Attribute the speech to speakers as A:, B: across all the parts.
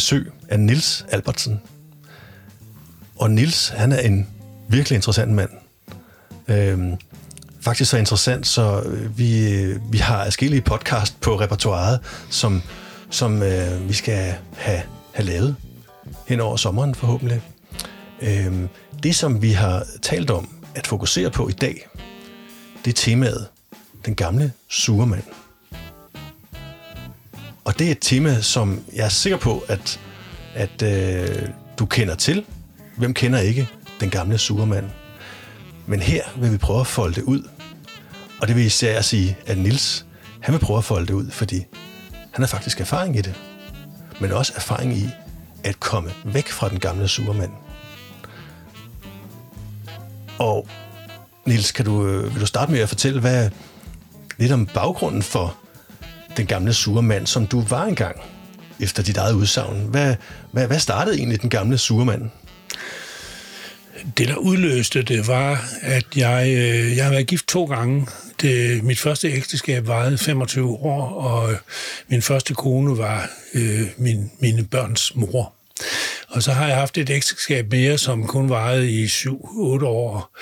A: besøg af Nils Albertsen. Og Nils, han er en virkelig interessant mand. Øhm, faktisk så interessant, så øh, vi, øh, vi har forskellige podcast på repertoireet, som, som øh, vi skal have, have lavet hen over sommeren forhåbentlig. Øhm, det, som vi har talt om at fokusere på i dag, det er temaet Den gamle surmand. Og det er et tema, som jeg er sikker på, at, at øh, du kender til. Hvem kender ikke den gamle surmand? Men her vil vi prøve at folde det ud. Og det vil især sige, at Nils han vil prøve at folde det ud, fordi han har faktisk erfaring i det. Men også erfaring i at komme væk fra den gamle surmand. Og Nils, kan du, øh, vil du starte med at fortælle hvad, lidt om baggrunden for den gamle sure mand, som du var engang, efter dit eget udsagn. Hvad, hvad, hvad startede egentlig den gamle sure mand?
B: Det, der udløste det, var, at jeg, øh, jeg har været gift to gange. Det, mit første ægteskab varede 25 år, og min første kone var øh, min, mine børns mor. Og så har jeg haft et ægteskab mere, som kun varede i 7-8 år,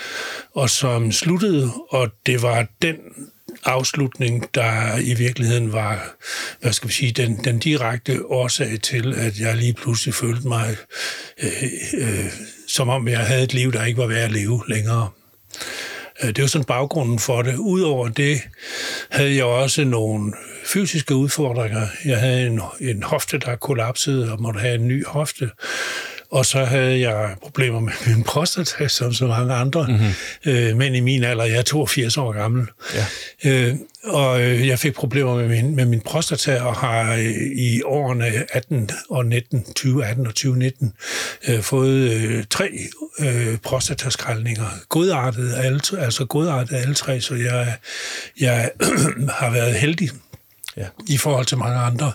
B: og som sluttede, og det var den afslutning, der i virkeligheden var, hvad skal vi sige, den, den direkte årsag til, at jeg lige pludselig følte mig, øh, øh, som om jeg havde et liv, der ikke var værd at leve længere. Øh, det var sådan baggrunden for det. Udover det havde jeg også nogle fysiske udfordringer. Jeg havde en, en hofte, der kollapsede og måtte have en ny hofte. Og så havde jeg problemer med min prostata, som så mange andre mm-hmm. øh, mænd i min alder. Jeg er 82 år gammel. Ja. Øh, og øh, jeg fik problemer med min, med min prostata, og har øh, i årene 18 og 19, 2018 og 2019 øh, fået øh, tre øh, prostataskraldninger. Godartet, alle, altså godartet alle tre, så jeg, jeg har været heldig ja. i forhold til mange andre.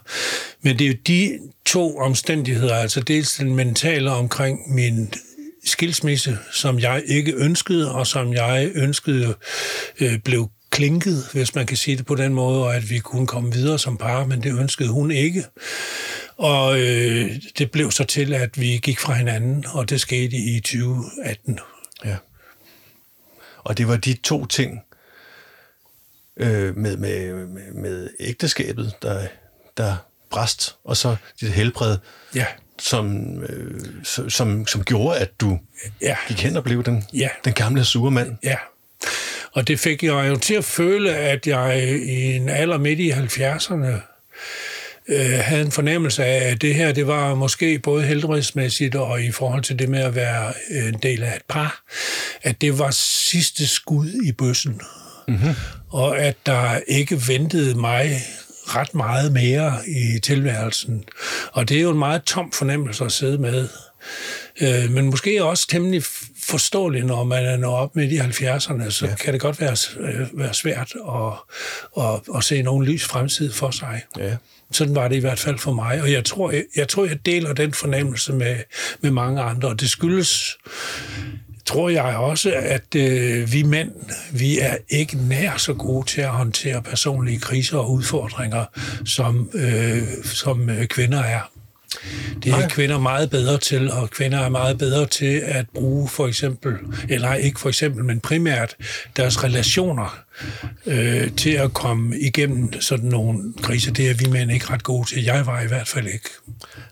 B: Men det er jo de to omstændigheder, altså dels den mentale omkring min skilsmisse, som jeg ikke ønskede, og som jeg ønskede øh, blev klinket, hvis man kan sige det på den måde, og at vi kunne komme videre som par, men det ønskede hun ikke. Og øh, det blev så til, at vi gik fra hinanden, og det skete i 2018. Ja.
A: Og det var de to ting, øh, med, med, med, med ægteskabet, der, der brast, og så dit helbred, ja. som, øh, som, som gjorde, at du ja. gik hen og blev den, ja. den gamle sure mand.
B: Ja. Og det fik jeg jo til at føle, at jeg i en alder midt i 70'erne øh, havde en fornemmelse af, at det her, det var måske både helbredsmæssigt og i forhold til det med at være en del af et par, at det var sidste skud i bøssen mm-hmm. og at der ikke ventede mig ret meget mere i tilværelsen. Og det er jo en meget tom fornemmelse at sidde med. Øh, men måske også temmelig forståeligt, når man er nået op midt i 70'erne, så ja. kan det godt være, øh, være svært at, at, at se nogen lys fremtid for sig. Ja. Sådan var det i hvert fald for mig, og jeg tror, jeg, jeg, tror, jeg deler den fornemmelse med, med mange andre, og det skyldes tror jeg også, at øh, vi mænd, vi er ikke nær så gode til at håndtere personlige kriser og udfordringer, som, øh, som øh, kvinder er. Det er Nej. kvinder meget bedre til, og kvinder er meget bedre til at bruge for eksempel, eller ikke for eksempel, men primært deres relationer øh, til at komme igennem sådan nogle kriser. Det er vi mænd ikke ret gode til. Jeg var i hvert fald ikke.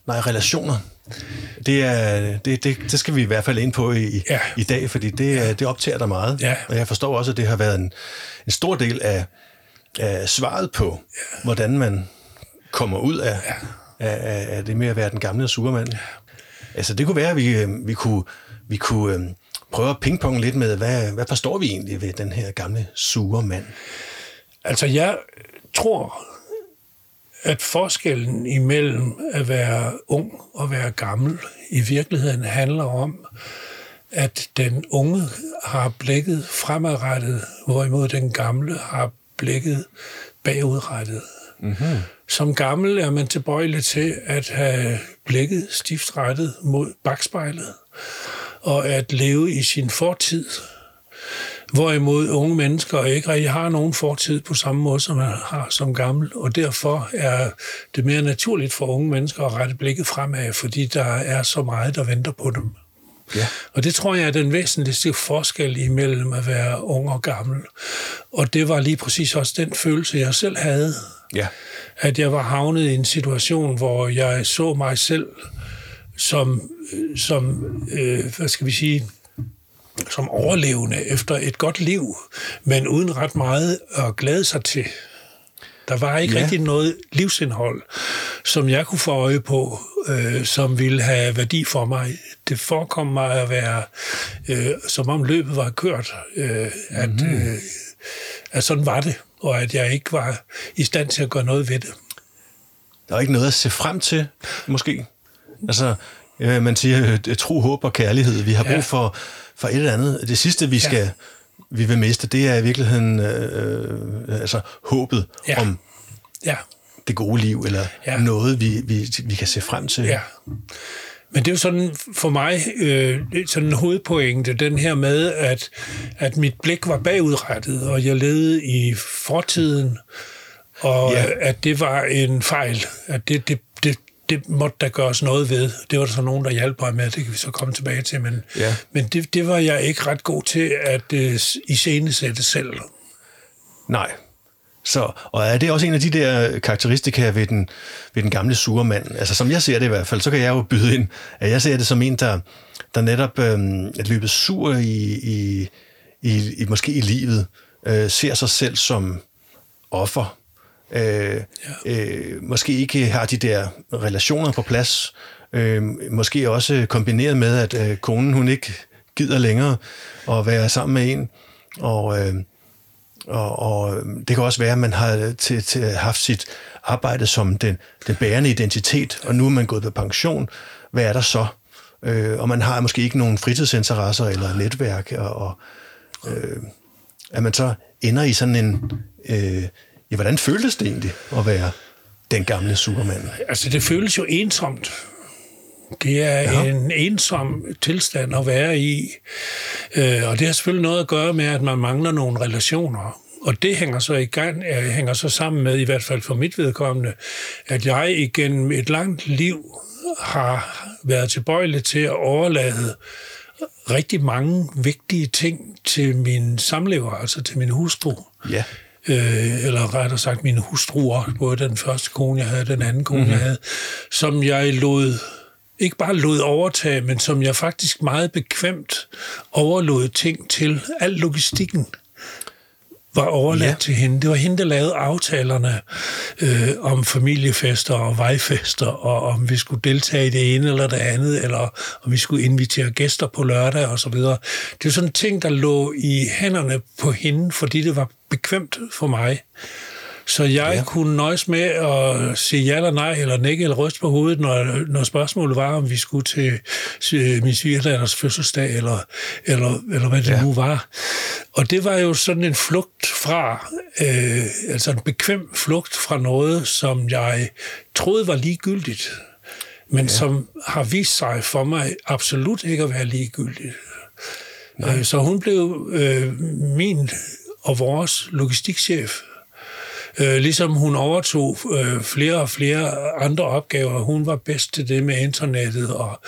A: Nej, relationer. Det, er, det, det, det skal vi i hvert fald ind på i, ja. i dag, fordi det, ja. det optager dig meget. Ja. Og jeg forstår også, at det har været en, en stor del af, af svaret på, ja. hvordan man kommer ud af, ja af, af det med at være den gamle surmand. Altså, det kunne være, at vi, øh, vi kunne, vi kunne øh, prøve at pingponge lidt med, hvad, hvad forstår vi egentlig ved den her gamle sure mand?
B: Altså, jeg tror, at forskellen imellem at være ung og være gammel i virkeligheden handler om, at den unge har blikket fremadrettet, hvorimod den gamle har blikket bagudrettet. Mm-hmm. Som gammel er man tilbøjelig til at have blikket stift rettet mod bagspejlet, og at leve i sin fortid. Hvorimod unge mennesker ikke rigtig har nogen fortid på samme måde, som man har som gammel, og derfor er det mere naturligt for unge mennesker at rette blikket fremad, fordi der er så meget, der venter på dem. Ja. Og det tror jeg er den væsentligste forskel imellem at være ung og gammel. Og det var lige præcis også den følelse, jeg selv havde. Ja. At jeg var havnet i en situation, hvor jeg så mig selv som, som øh, hvad skal vi sige, som overlevende efter et godt liv, men uden ret meget at glæde sig til. Der var ikke ja. rigtig noget livsindhold, som jeg kunne få øje på, øh, som ville have værdi for mig. Det forekom mig at være, øh, som om løbet var kørt, øh, at, mm. øh, at sådan var det, og at jeg ikke var i stand til at gøre noget ved det.
A: Der er ikke noget at se frem til, måske? Altså, man siger, tro, håb og kærlighed. Vi har brug for, for et eller andet. Det sidste, vi skal... Ja vi vil miste, det er i virkeligheden øh, øh, altså håbet ja. om ja. det gode liv, eller ja. noget, vi, vi, vi kan se frem til. Ja.
B: Men det er jo sådan for mig øh, sådan en hovedpointe, den her med, at, at mit blik var bagudrettet, og jeg levede i fortiden, og ja. at det var en fejl. At det, det, det, måtte der gøres noget ved. Det var der så nogen, der hjalp mig med, det kan vi så komme tilbage til, men, ja. men det, det var jeg ikke ret god til at uh, iscenesætte selv.
A: Nej. Så, og er det også en af de der karakteristika ved den, ved den gamle surmand? Altså som jeg ser det i hvert fald, så kan jeg jo byde ind, at jeg ser det som en, der, der netop øhm, er løbet sur i, i, i, i, måske i livet, øh, ser sig selv som offer, øh, ja. øh, måske ikke har de der relationer på plads, øh, måske også kombineret med, at øh, konen hun ikke gider længere at være sammen med en, og, øh, og, og det kan også være, at man har til, til haft sit arbejde som den, den bærende identitet, og nu er man gået på pension. Hvad er der så? Øh, og man har måske ikke nogen fritidsinteresser eller netværk, og, og øh, at man så ender i sådan en... Øh, Ja, hvordan føltes det egentlig at være den gamle Superman?
B: Altså, det føles jo ensomt. Det er ja. en ensom tilstand at være i. Øh, og det har selvfølgelig noget at gøre med, at man mangler nogle relationer. Og det hænger så i gang, hænger så sammen med, i hvert fald for mit vedkommende, at jeg igennem et langt liv har været tilbøjelig til at overlade rigtig mange vigtige ting til min samlever, altså til min hustru. Ja øh, eller rettere sagt mine hustruer, både den første kone, jeg havde, den anden kone, mm-hmm. jeg mhm. havde, som jeg lod ikke bare lod overtage, men som jeg faktisk meget bekvemt overlod ting til. Al logistikken var overladt ja. til hende. Det var hende, der lavede aftalerne øh, om familiefester og vejfester, og om vi skulle deltage i det ene eller det andet, eller om vi skulle invitere gæster på lørdag og så videre. Det er sådan ting, der lå i hænderne på hende, fordi det var bekvemt for mig. Så jeg ja. kunne nøjes med at sige ja eller nej, eller nikke eller ryste på hovedet, når, når spørgsmålet var, om vi skulle til, til min svigerdatters fødselsdag, eller, eller, eller hvad det ja. nu var. Og det var jo sådan en flugt fra, øh, altså en bekvem flugt fra noget, som jeg troede var ligegyldigt, men ja. som har vist sig for mig absolut ikke at være ligegyldigt. Nej. Øh, så hun blev øh, min og vores logistikchef Øh, ligesom hun overtog øh, flere og flere andre opgaver. Hun var bedst til det med internettet, og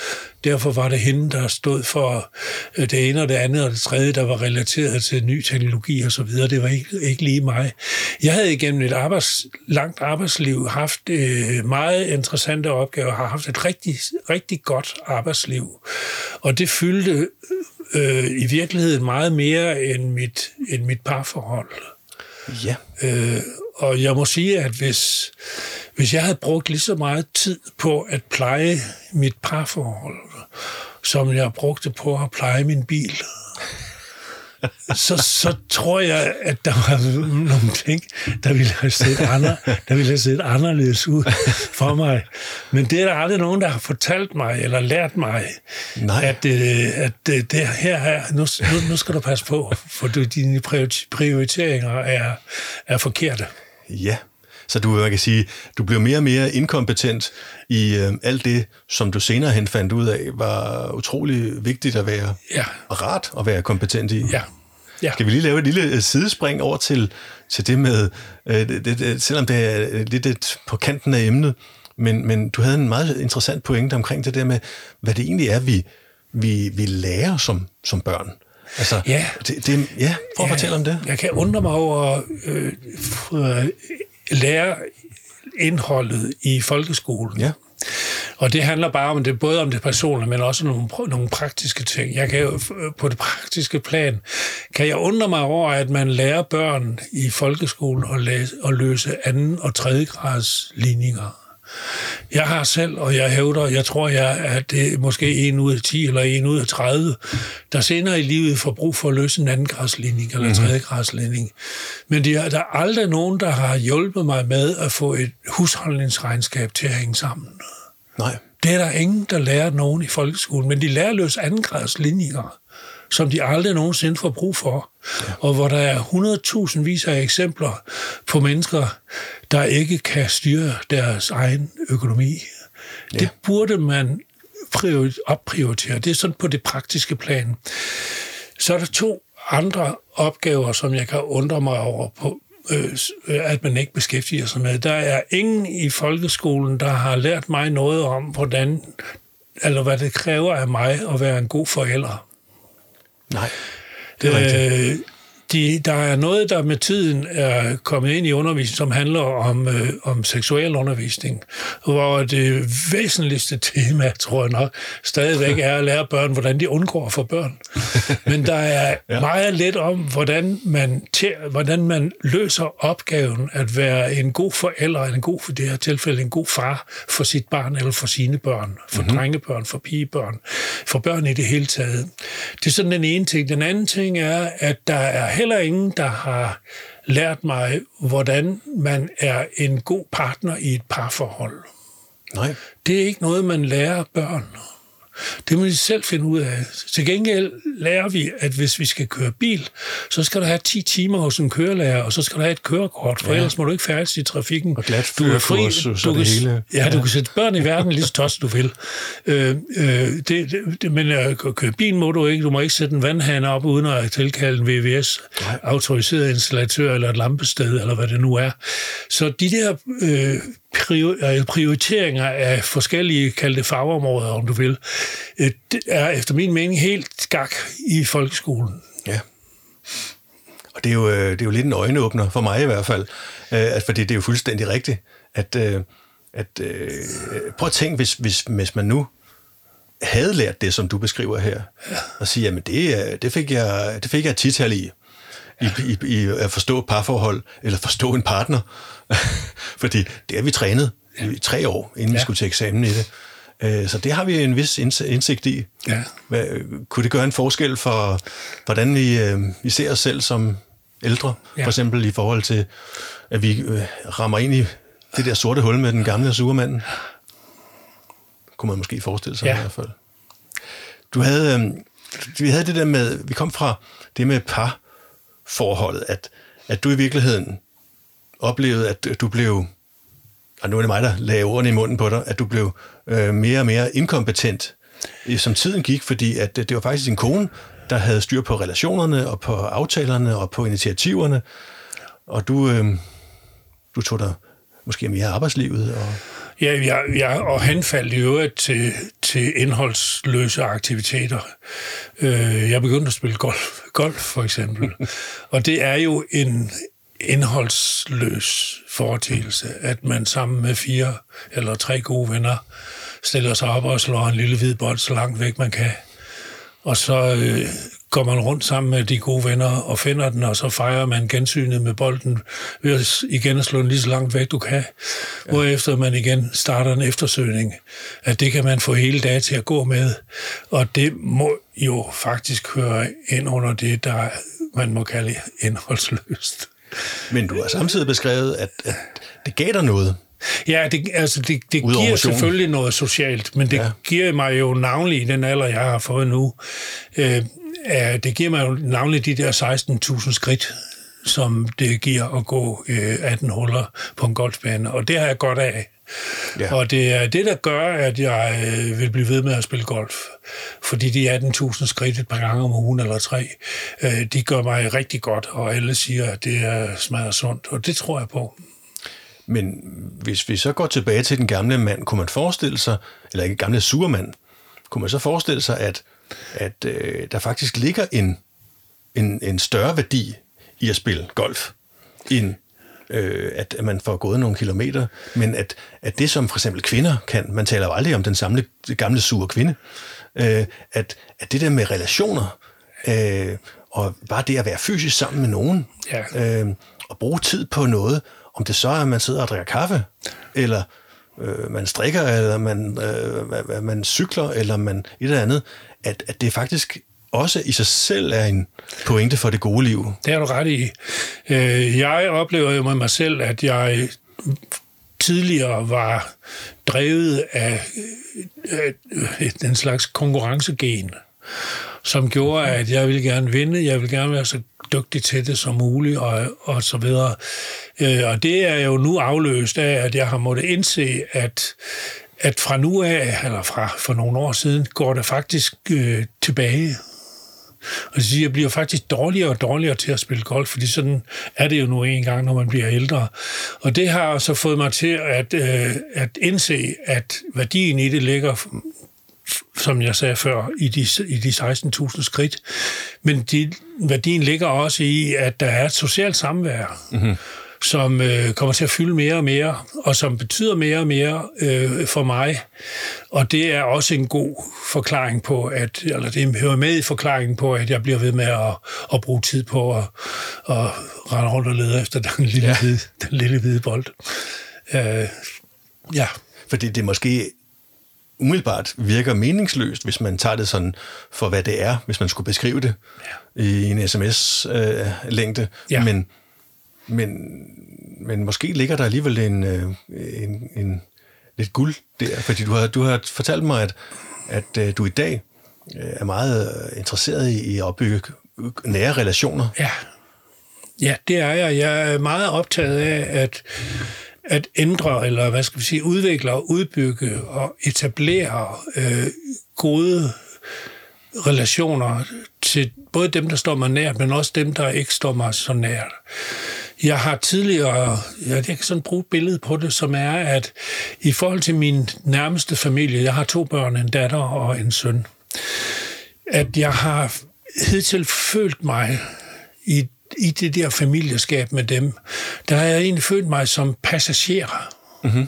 B: derfor var det hende, der stod for øh, det ene og det andet og det tredje, der var relateret til ny teknologi og så videre. Det var ikke, ikke lige mig. Jeg havde igennem et arbejds, langt arbejdsliv haft øh, meget interessante opgaver, har haft et rigtig, rigtig godt arbejdsliv. Og det fyldte øh, i virkeligheden meget mere end mit, end mit parforhold. Ja. Øh, og jeg må sige, at hvis, hvis jeg havde brugt lige så meget tid på at pleje mit parforhold, som jeg brugte på at pleje min bil, så, så tror jeg, at der var nogle ting, der ville have set, andre, der ville have set anderledes ud for mig. Men det er der aldrig nogen, der har fortalt mig eller lært mig, Nej. at, øh, at det, øh, det her, her nu, nu, nu skal du passe på, for dine prioriteringer er, er forkerte.
A: Ja, så du man kan sige, du bliver mere og mere inkompetent i øh, alt det, som du senere hen fandt ud af, var utrolig vigtigt at være, ja. og rart at være kompetent i.
B: Ja,
A: Ja. Skal vi lige lave et lille øh, sidespring over til, til det med, øh, det, det, selvom det er lidt et, på kanten af emnet, men, men du havde en meget interessant pointe omkring det der med, hvad det egentlig er, vi, vi, vi lærer som, som børn. Altså, ja. Det, det, ja, prøv at ja, fortælle om det.
B: Jeg kan undre mig over øh, lære indholdet i folkeskolen. Ja. Og det handler bare om det, både om det personlige, men også nogle, nogle praktiske ting. Jeg kan jo, på det praktiske plan, kan jeg undre mig over, at man lærer børn i folkeskolen at, læse, at løse anden og tredje grads ligninger. Jeg har selv, og jeg hævder, jeg tror, jeg er det måske en ud af 10 eller en ud af 30, der senere i livet får brug for at løse en anden græsligning eller en mhm. tredje græsligning. Men det er, der er aldrig nogen, der har hjulpet mig med at få et husholdningsregnskab til at hænge sammen.
A: Nej.
B: Det er der ingen, der lærer nogen i folkeskolen, men de lærer at løse andengradsligninger som de aldrig nogensinde får brug for. Ja. Og hvor der er 100.000 vis af eksempler på mennesker, der ikke kan styre deres egen økonomi. Ja. Det burde man opprioritere. Det er sådan på det praktiske plan. Så er der to andre opgaver, som jeg kan undre mig over på, øh, at man ikke beskæftiger sig med. Der er ingen i folkeskolen, der har lært mig noget om, hvordan eller hvad det kræver af mig at være en god forælder.
A: Nej, det er rigtigt. Øh,
B: de, der er noget, der med tiden er kommet ind i undervisning, som handler om, øh, om seksuel undervisning, hvor det væsentligste tema, tror jeg nok, stadigvæk er at lære børn, hvordan de undgår at få børn. Men der er ja. meget lidt om, hvordan man, hvordan man løser opgaven at være en god forælder, en god, for det her tilfælde, en god far for sit barn eller for sine børn, for mm-hmm. drengebørn, for pigebørn, for børn i det hele taget. Det er sådan den ene ting. Den anden ting er, at der er heller ingen, der har lært mig, hvordan man er en god partner i et parforhold.
A: Nej.
B: Det er ikke noget, man lærer børn. Det må de selv finde ud af. Til gengæld lærer vi, at hvis vi skal køre bil, så skal du have 10 timer hos en kørelærer, og så skal du have et kørekort, for ja. ellers må du ikke færdes i trafikken.
A: Og glat du er fri, så, så du det kan, hele.
B: Ja, du kan sætte børn i verden lige så tosset du vil. Øh, øh, det, det, men at køre bil må du ikke. Du må ikke sætte en vandhane op, uden at tilkalde en VVS, autoriseret installatør, eller et lampested, eller hvad det nu er. Så de der øh, Øh, prioriteringer af forskellige kaldte fagområder, om du vil, øh, det er efter min mening helt skak i folkeskolen.
A: Ja. Og det er jo, øh, det er jo lidt en øjenåbner, for mig i hvert fald, fordi det er jo fuldstændig rigtigt, at, at prøv at tænke, hvis, hvis, hvis man nu havde lært det, som du beskriver her, ja. og sige, jamen det, det, fik jeg, det fik jeg tital i, i, i, i at forstå parforhold, eller forstå en partner. Fordi det har vi trænet i tre år, inden ja. vi skulle til eksamen i det. Øh, så det har vi en vis indsigt i. Ja. Hvad, kunne det gøre en forskel for, hvordan vi, øh, vi ser os selv som ældre? Ja. For eksempel i forhold til, at vi øh, rammer ind i det der sorte hul med den gamle surmanden. Kunne man måske forestille sig ja. i hvert fald. Du havde, vi havde det der med, vi kom fra det med par, forholdet, at, at du i virkeligheden oplevede, at du blev, og nu er det mig, der lagde ordene i munden på dig, at du blev øh, mere og mere inkompetent, øh, som tiden gik, fordi at øh, det var faktisk din kone, der havde styr på relationerne og på aftalerne og på initiativerne, og du, øh, du tog dig måske mere arbejdslivet og
B: Ja, jeg, jeg, og han faldt i øvrigt til, til indholdsløse aktiviteter. Øh, jeg begyndte at spille golf, golf for eksempel. og det er jo en indholdsløs foretagelse, at man sammen med fire eller tre gode venner stiller sig op og slår en lille hvid bold så langt væk man kan. Og så øh, går man rundt sammen med de gode venner og finder den, og så fejrer man gensynet med bolden ved at igen at slå den lige så langt væk, du kan. Ja. Hvorefter man igen starter en eftersøgning. At det kan man få hele dagen til at gå med. Og det må jo faktisk høre ind under det, der man må kalde indholdsløst.
A: Men du har samtidig beskrevet, at, at det gav dig noget.
B: Ja, det, altså det, det giver selvfølgelig noget socialt, men det ja. giver mig jo navnlig i den alder, jeg har fået nu, øh, er, det giver mig jo navnlig de der 16.000 skridt, som det giver at gå øh, 18 huller på en golfbane, og det har jeg godt af. Ja. Og det er det, der gør, at jeg øh, vil blive ved med at spille golf. Fordi de 18.000 skridt et par gange om ugen eller tre, øh, de gør mig rigtig godt, og alle siger, at det er smadret sundt, og det tror jeg på.
A: Men hvis vi så går tilbage til den gamle mand, kunne man forestille sig, eller ikke gamle surmand, kunne man så forestille sig, at, at øh, der faktisk ligger en, en, en større værdi i at spille golf, end øh, at man får gået nogle kilometer, men at, at det, som for eksempel kvinder kan, man taler jo aldrig om den samle, gamle sure kvinde, øh, at, at det der med relationer, øh, og bare det at være fysisk sammen med nogen, ja. øh, og bruge tid på noget, om det så er, at man sidder og drikker kaffe, eller øh, man strikker, eller man, øh, man cykler, eller man et eller andet, at, at det faktisk også i sig selv er en pointe for det gode liv.
B: Det er du ret i. Øh, jeg oplever jo med mig selv, at jeg tidligere var drevet af den slags konkurrencegen, som gjorde, at jeg ville gerne vinde, jeg ville gerne være så dygtig til det som muligt, og, og så videre. Øh, og det er jo nu afløst af, at jeg har måttet indse, at at fra nu af, eller fra for nogle år siden, går det faktisk øh, tilbage. Og det siger, jeg bliver faktisk dårligere og dårligere til at spille golf, fordi sådan er det jo nu en gang, når man bliver ældre. Og det har så fået mig til at, øh, at indse, at værdien i det ligger som jeg sagde før, i de, i de 16.000 skridt. Men de, værdien ligger også i, at der er et socialt samvær. Mm-hmm som øh, kommer til at fylde mere og mere, og som betyder mere og mere øh, for mig. Og det er også en god forklaring på, at, eller det hører med i forklaringen på, at jeg bliver ved med at, at bruge tid på at, at rende rundt og lede efter den lille, ja. hvide, den lille hvide bold. Øh,
A: ja. Fordi det måske umiddelbart virker meningsløst, hvis man tager det sådan for, hvad det er, hvis man skulle beskrive det ja. i en sms-længde. Øh, ja. Men men, men måske ligger der alligevel en, øh, en, en lidt guld der, fordi du har, du har fortalt mig, at, at øh, du i dag øh, er meget interesseret i at opbygge nære relationer.
B: Ja. ja, det er jeg. Jeg er meget optaget af at, at ændre, eller hvad skal vi sige, udvikle og udbygge og etablere øh, gode relationer til både dem, der står mig nært, men også dem, der ikke står mig så nært. Jeg har tidligere, ja, jeg kan sådan bruge et billede på det, som er, at i forhold til min nærmeste familie, jeg har to børn, en datter og en søn, at jeg har hidtil følt mig i, i det der familieskab med dem, der har jeg egentlig følt mig som passager. Mm-hmm.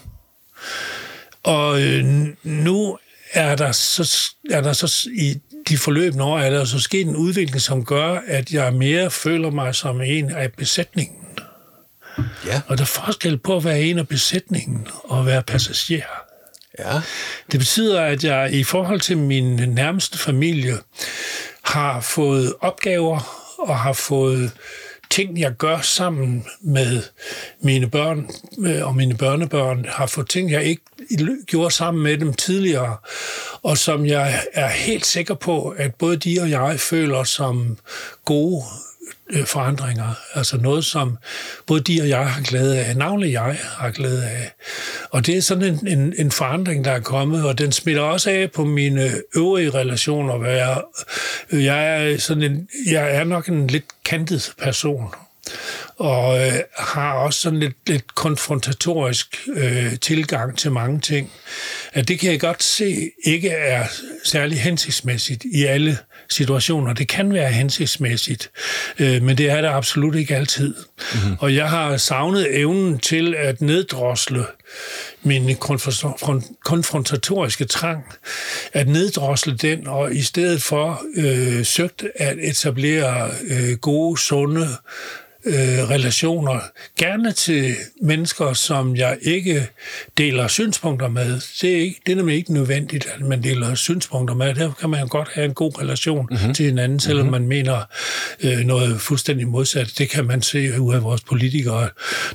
B: Og øh, nu er der så, er der så i de forløbende år, er der så sket en udvikling, som gør, at jeg mere føler mig som en af besætningen. Ja. Og der er forskel på at være en af besætningen og være passager. Ja. Det betyder, at jeg i forhold til min nærmeste familie har fået opgaver og har fået ting, jeg gør sammen med mine børn øh, og mine børnebørn, har fået ting, jeg ikke gjorde sammen med dem tidligere, og som jeg er helt sikker på, at både de og jeg føler som gode Øh, forandringer. Altså noget, som både de og jeg har glæde af, navnlig jeg har glæde af. Og det er sådan en, en, en forandring, der er kommet, og den smitter også af på mine øvrige relationer, hvor jeg, jeg, er, sådan en, jeg er nok en lidt kantet person og øh, har også sådan lidt, lidt konfrontatorisk øh, tilgang til mange ting. At det kan jeg godt se ikke er særlig hensigtsmæssigt i alle situationer. Det kan være hensigtsmæssigt, øh, men det er det absolut ikke altid. Mm-hmm. Og jeg har savnet evnen til at neddrosle min konfrontatoriske trang, at neddrosle den, og i stedet for øh, søgt at etablere øh, gode, sunde øh, relationer, gerne til mennesker, som jeg ikke deler synspunkter med. Det er, ikke, det er nemlig ikke nødvendigt, at man deler synspunkter med. Derfor kan man godt have en god relation mm-hmm. til hinanden, selvom mm-hmm. man mener øh, noget fuldstændig modsat. Det kan man se ud af vores politikere,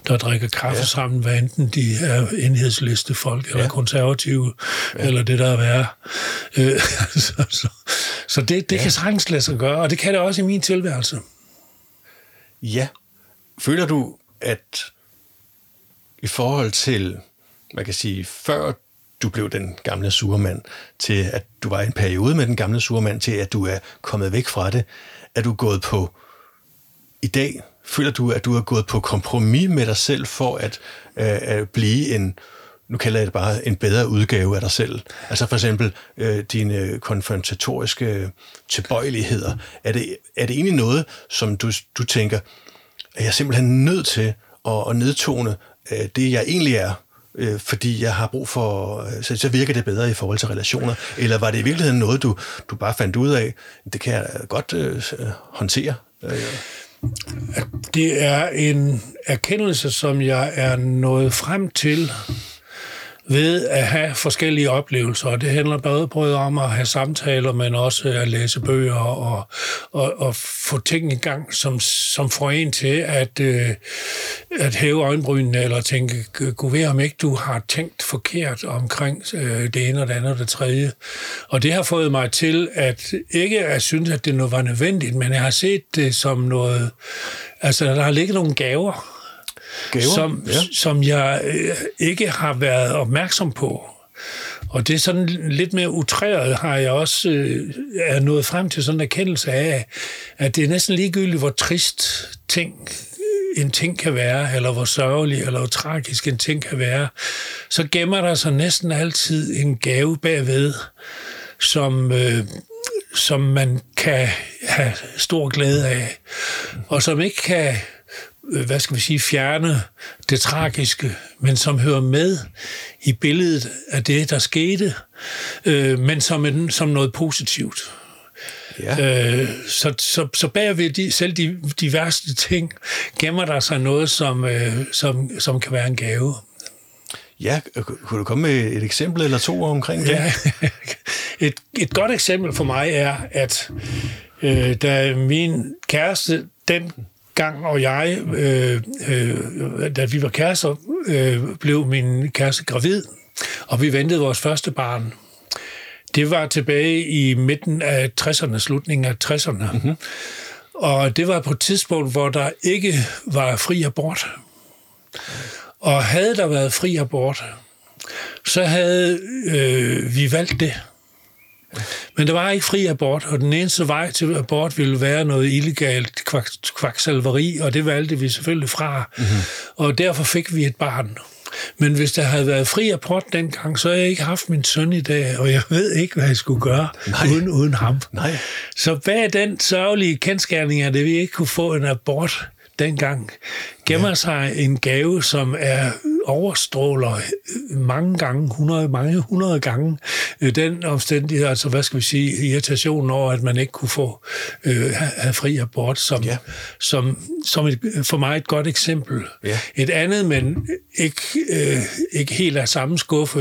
B: der drikker kaffe ja. sammen, hvad enten de er enhedsliste folk, eller ja. konservative, ja. eller det der er værre. Øh, så så, så det, det ja. kan sagtens lade sig gøre, og det kan det også i min tilværelse.
A: Ja. Føler du, at i forhold til man kan sige, før du blev den gamle surmand, til at du var i en periode med den gamle surmand, til at du er kommet væk fra det, er du gået på, i dag føler du, at du er gået på kompromis med dig selv for at, øh, at blive en, nu kalder jeg det bare en bedre udgave af dig selv. Altså for eksempel øh, dine konfrontatoriske tilbøjeligheder. Er det, er det egentlig noget, som du, du tænker, at jeg simpelthen nødt til at, at nedtone øh, det, jeg egentlig er, øh, fordi jeg har brug for, øh, så, så virker det bedre i forhold til relationer? Eller var det i virkeligheden noget, du, du bare fandt ud af, det kan jeg godt øh, øh håndtere? Øh.
B: Det er en erkendelse, som jeg er nået frem til ved at have forskellige oplevelser, og det handler både, både om at have samtaler, men også at læse bøger og, og, og få ting i gang, som, som får en til at, øh, at hæve øjenbrynene eller tænke, gud ved om ikke du har tænkt forkert omkring øh, det ene og det andet og det tredje. Og det har fået mig til at ikke at synes, at det nu var nødvendigt, men jeg har set det som noget, altså der har ligget nogle gaver Gaver? Som, ja. som jeg øh, ikke har været opmærksom på. Og det er sådan lidt mere utræret, har jeg også øh, er nået frem til sådan en erkendelse af, at det er næsten ligegyldigt, hvor trist ting en ting kan være, eller hvor sørgelig eller hvor tragisk en ting kan være, så gemmer der sig næsten altid en gave bagved, som, øh, som man kan have stor glæde af, og som ikke kan hvad skal vi sige, fjerne det tragiske, men som hører med i billedet af det, der skete, øh, men som, en, som noget positivt. Ja. Øh, så, så, så bagved de, selv de, de værste ting gemmer der sig noget, som, øh, som, som kan være en gave.
A: Ja, kunne du komme med et eksempel eller to omkring det?
B: Ja, et, et godt eksempel for mig er, at øh, da min kæreste, den gang, og jeg, øh, øh, da vi var kærester, øh, blev min kæreste gravid, og vi ventede vores første barn. Det var tilbage i midten af 60'erne, slutningen af 60'erne. Mm-hmm. Og det var på et tidspunkt, hvor der ikke var fri abort. Og havde der været fri abort, så havde øh, vi valgt det. Men der var ikke fri abort, og den eneste vej til abort ville være noget illegalt kvak, kvaksalveri, og det valgte vi selvfølgelig fra. Mm-hmm. Og derfor fik vi et barn. Men hvis der havde været fri abort dengang, så havde jeg ikke haft min søn i dag, og jeg ved ikke, hvad jeg skulle gøre uden, uden ham.
A: Nej.
B: Så bag den sørgelige kendskærning det, vi ikke kunne få en abort dengang, gemmer ja. sig en gave, som er overstråler mange gange, 100, mange hundrede gange, øh, den omstændighed, altså hvad skal vi sige, irritationen over, at man ikke kunne få øh, have fri abort, som, ja. som, som et, for mig et godt eksempel. Ja. Et andet, men ikke, øh, ikke helt af samme skuffe.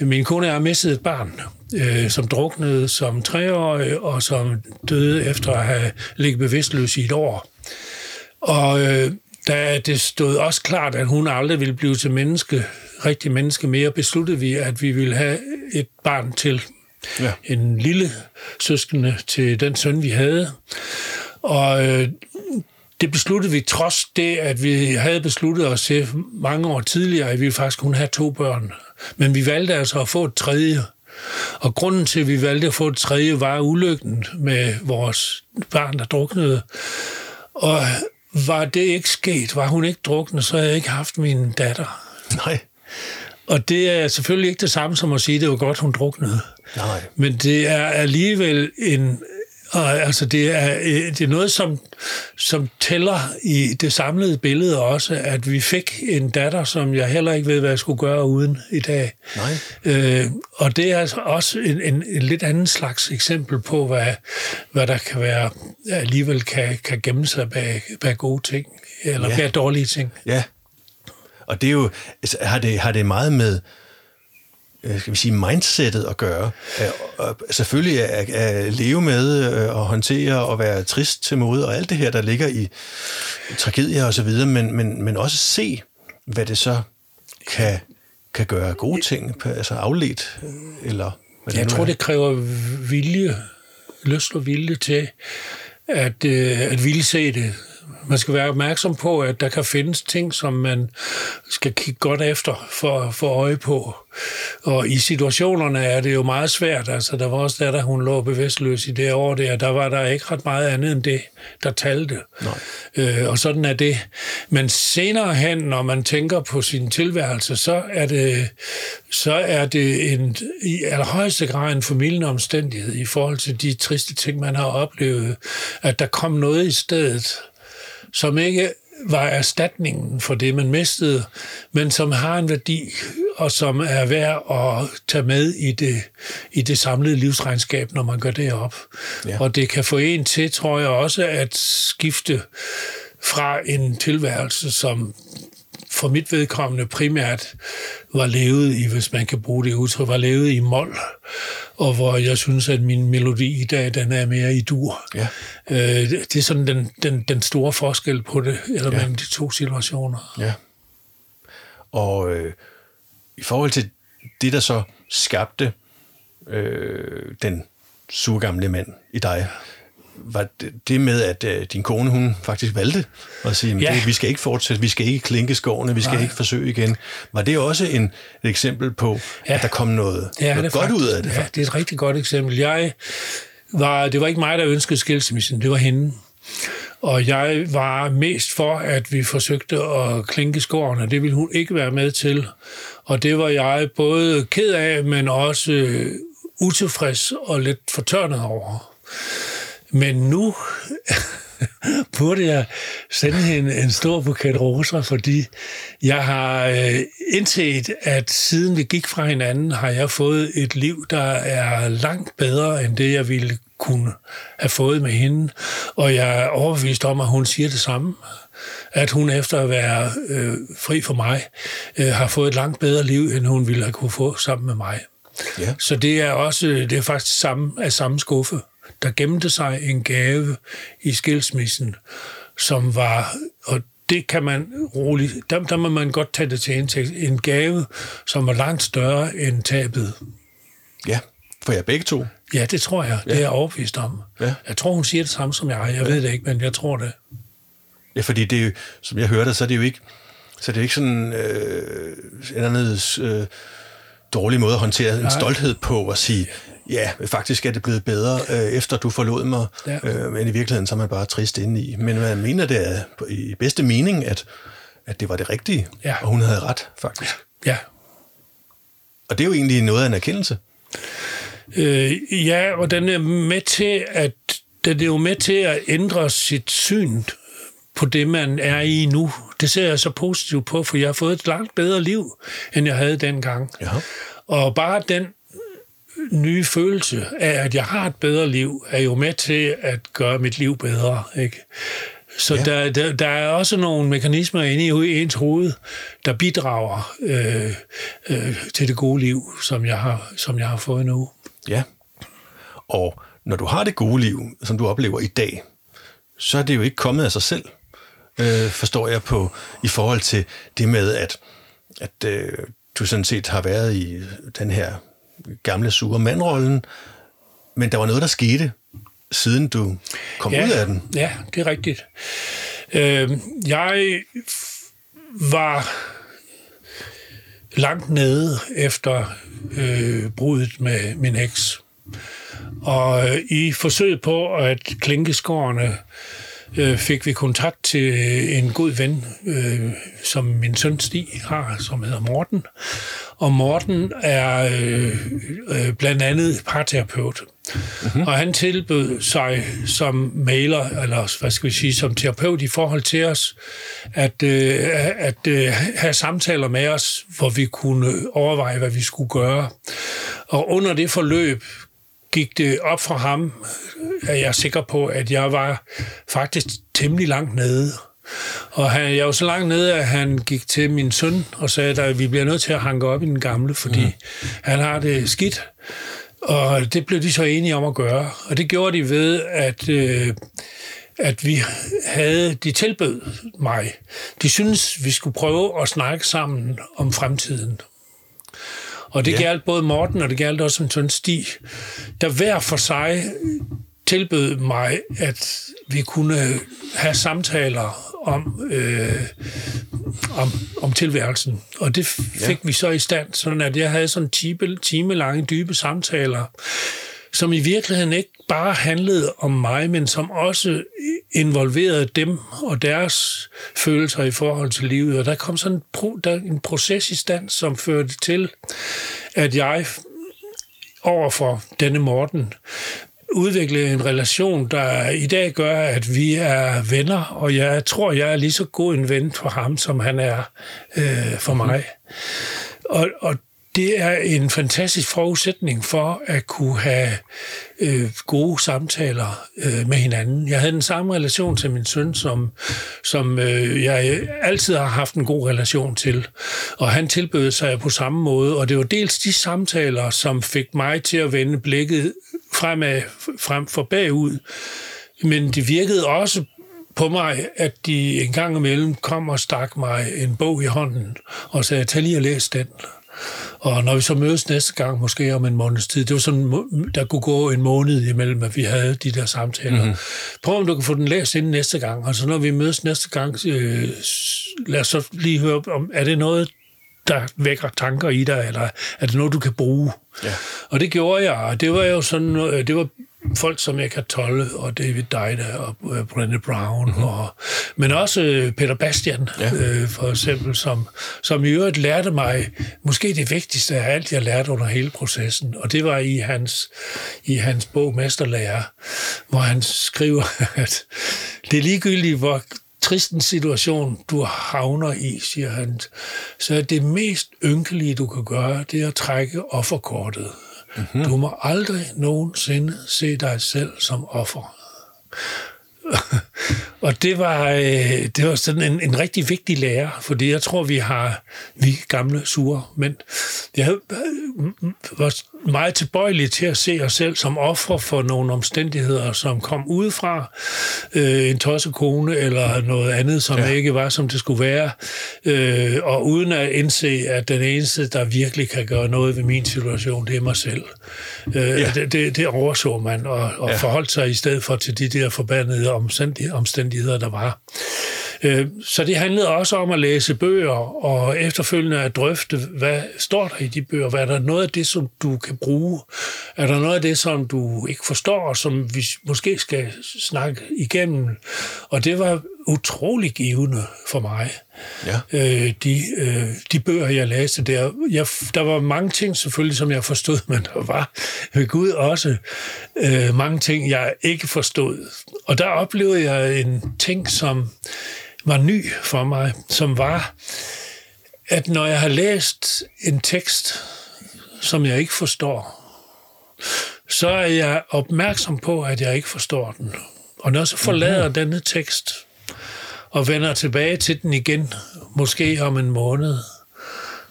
B: Øh, min kone har mistet et barn, øh, som druknede som treårig, og som døde efter at have ligget bevidstløs i et år. Og øh, da det stod også klart, at hun aldrig ville blive til menneske, rigtig menneske mere, besluttede vi, at vi ville have et barn til. Ja. En lille søskende til den søn, vi havde. Og øh, det besluttede vi trods det, at vi havde besluttet os til mange år tidligere, at vi faktisk kunne have to børn. Men vi valgte altså at få et tredje. Og grunden til, at vi valgte at få et tredje, var ulykken med vores barn, der druknede. Og var det ikke sket, var hun ikke druknet, så havde jeg ikke haft min datter.
A: Nej.
B: Og det er selvfølgelig ikke det samme som at sige, at det var godt, hun druknede.
A: Nej.
B: Men det er alligevel en, og altså det er, øh, det er noget, som, som tæller i det samlede billede også, at vi fik en datter, som jeg heller ikke ved, hvad jeg skulle gøre uden i dag.
A: Nej.
B: Øh, og det er altså også en, en, en lidt anden slags eksempel på, hvad, hvad der kan være, alligevel kan, kan gemme sig bag, bag gode ting, eller ja. bag dårlige ting.
A: Ja, og det er jo, altså, har det, har det meget med, Øh, skal vi sige, mindsetet at gøre. Og selvfølgelig at, at leve med øh, og håndtere og være trist til måde og alt det her, der ligger i tragedier og så videre, men, men, men også se, hvad det så kan, kan gøre gode ting, altså afledt, eller
B: hvad Jeg det tror, er. det kræver vilje, lyst og vilje til at, øh, at ville se det Man skal være opmærksom på, at der kan findes ting, som man skal kigge godt efter for, for øje på. Og i situationerne er det jo meget svært. Altså, der var også der, da hun lå bevidstløs i det år der, der var der ikke ret meget andet end det, der talte.
A: Nej.
B: Øh, og sådan er det. Men senere hen, når man tænker på sin tilværelse, så er det, så er det en, i allerhøjeste grad en formidlende omstændighed i forhold til de triste ting, man har oplevet, at der kom noget i stedet, som ikke var erstatningen for det, man mistede, men som har en værdi, og som er værd at tage med i det, i det samlede livsregnskab, når man gør det op. Ja. Og det kan få en til, tror jeg også, at skifte fra en tilværelse, som for mit vedkommende primært var levet i, hvis man kan bruge det udtryk, var levet i mol, og hvor jeg synes, at min melodi i dag, den er mere i dur. Ja. Øh, det er sådan den, den, den store forskel på det, eller ja. mellem de to situationer.
A: Ja. Og øh, i forhold til det, der så skabte øh, den surgamle mand i dig, var det, det med, at uh, din kone, hun faktisk valgte at sige, ja. det, vi skal ikke fortsætte, vi skal ikke klinke skårene, vi skal Nej. ikke forsøge igen. Var det også en, et eksempel på, ja. at der kom noget, ja, noget godt faktisk, ud af det?
B: Ja, det er et rigtig godt eksempel. Jeg var, det var ikke mig, der ønskede skilsmissen, det var hende. Og jeg var mest for, at vi forsøgte at klinke skårene. Det ville hun ikke være med til. Og det var jeg både ked af, men også øh, utilfreds og lidt fortørnet over. Men nu burde jeg sende hende en stor buket roser, fordi jeg har øh, indset, at siden vi gik fra hinanden, har jeg fået et liv, der er langt bedre end det, jeg ville kunne have fået med hende. Og jeg er overbevist om, at hun siger det samme at hun efter at være øh, fri for mig, øh, har fået et langt bedre liv, end hun ville have kunne få sammen med mig. Ja. Så det er også det er faktisk samme, af samme skuffe der gemte sig en gave i skilsmissen, som var, og det kan man roligt, der, der må man godt tage det til indtægt, en gave, som var langt større end tabet.
A: Ja, for jeg begge to.
B: Ja, det tror jeg. Ja. Det er jeg overbevist om. Ja. Jeg tror, hun siger det samme som jeg. Jeg ja. ved det ikke, men jeg tror det.
A: Ja, fordi det er jo, som jeg hørte, så er det jo ikke, så det er ikke sådan øh, en anden øh, dårlig måde at håndtere Nej. en stolthed på at sige, Ja, faktisk er det blevet bedre, øh, efter du forlod mig, ja. øh, men i virkeligheden så er man bare trist inde i. Men man mener det er i bedste mening, at, at det var det rigtige, ja. og hun havde ret, faktisk.
B: Ja.
A: Og det er jo egentlig noget af en erkendelse.
B: Øh, ja, og den er med til at den er jo med til at ændre sit syn på det, man er i nu. Det ser jeg så positivt på, for jeg har fået et langt bedre liv, end jeg havde dengang. Ja. Og bare den nye følelse af, at jeg har et bedre liv, er jo med til at gøre mit liv bedre. Ikke? Så ja. der, der, der er også nogle mekanismer inde i ens hoved, der bidrager øh, øh, til det gode liv, som jeg, har, som jeg har fået nu.
A: Ja, og når du har det gode liv, som du oplever i dag, så er det jo ikke kommet af sig selv, øh, forstår jeg på, i forhold til det med, at, at øh, du sådan set har været i den her gamle sure mandrollen, men der var noget, der skete, siden du kom
B: ja,
A: ud af den.
B: Ja, det er rigtigt. Øh, jeg var langt nede efter øh, brudet med min eks. Og øh, i forsøget på at klinke skårene, øh, fik vi kontakt til en god ven, øh, som min søn Stig har, som hedder Morten. Og Morten er øh, øh, blandt andet parterapeut. Mm-hmm. Og han tilbød sig som mailer, eller hvad skal vi sige, som terapeut i forhold til os, at, øh, at øh, have samtaler med os, hvor vi kunne overveje, hvad vi skulle gøre. Og under det forløb gik det op for ham, er jeg sikker på, at jeg var faktisk temmelig langt nede. Og han, jeg var så langt nede, at han gik til min søn og sagde, at vi bliver nødt til at hanke op i den gamle, fordi mm. han har det skidt. Og det blev de så enige om at gøre. Og det gjorde de ved, at, øh, at vi havde, de tilbød mig. De synes vi skulle prøve at snakke sammen om fremtiden. Og det ja. galt både Morten, og det galt også en sådan Stig, der hver for sig tilbød mig, at vi kunne have samtaler om, øh, om, om tilværelsen. Og det fik ja. vi så i stand, sådan at jeg havde sådan time, time lange, dybe samtaler, som i virkeligheden ikke bare handlede om mig, men som også involverede dem og deres følelser i forhold til livet. Og der kom sådan en, pro, der, en proces i stand, som førte til, at jeg overfor denne Morten udvikle en relation, der i dag gør, at vi er venner, og jeg tror, jeg er lige så god en ven for ham, som han er øh, for mig. Mm. Og, og det er en fantastisk forudsætning for at kunne have øh, gode samtaler øh, med hinanden. Jeg havde den samme relation til min søn, som, som øh, jeg altid har haft en god relation til. Og han tilbød sig på samme måde, og det var dels de samtaler, som fik mig til at vende blikket fremad, frem for bagud. Men det virkede også på mig, at de en gang imellem kom og stak mig en bog i hånden og sagde, tag lige og læs den. Og når vi så mødes næste gang, måske om en måneds tid, det var sådan, der kunne gå en måned imellem, at vi havde de der samtaler. Mm-hmm. Prøv om du kan få den læst inden næste gang. Og så når vi mødes næste gang, øh, lad os så lige høre, om er det noget, der vækker tanker i dig, eller er det noget, du kan bruge? Ja. Og det gjorde jeg, og det var jo sådan, det var folk som Eckhart Tolle og David Deida og Brené Brown, mm-hmm. og, men også uh, Peter Bastian, ja. uh, for eksempel, som, som i øvrigt lærte mig måske det vigtigste af alt, jeg lærte under hele processen, og det var i hans, i hans bog Mesterlærer, hvor han skriver, at det er ligegyldigt, hvor trist en situation, du havner i, siger han, så er det mest ynkelige, du kan gøre, det er at trække offerkortet. Mm-hmm. Du må aldrig nogensinde se dig selv som offer. og det var, øh, det var sådan en, en rigtig vigtig lærer, fordi jeg tror, vi har, vi gamle sure mænd, jeg var meget tilbøjelige til at se os selv som ofre for nogle omstændigheder, som kom udefra, øh, en tossekone eller noget andet, som ja. ikke var, som det skulle være, øh, og uden at indse, at den eneste, der virkelig kan gøre noget ved min situation, det er mig selv. Øh, ja. det, det, det overså man, og, og ja. forholdt sig i stedet for til de der forbandede omstændigheder, der var. Øh, så det handlede også om at læse bøger, og efterfølgende at drøfte, hvad står der i de bøger? Hvad er der noget af det, som du kan bruge? Er der noget af det, som du ikke forstår, som vi måske skal snakke igennem? Og det var utrolig givende for mig. Ja. Øh, de, øh, de bøger, jeg læste der. Jeg, der var mange ting selvfølgelig, som jeg forstod, men der var ved Gud også øh, mange ting, jeg ikke forstod. Og der oplevede jeg en ting, som var ny for mig, som var, at når jeg har læst en tekst, som jeg ikke forstår, så er jeg opmærksom på, at jeg ikke forstår den. Og når jeg så forlader mm-hmm. denne tekst og vender tilbage til den igen, måske om en måned,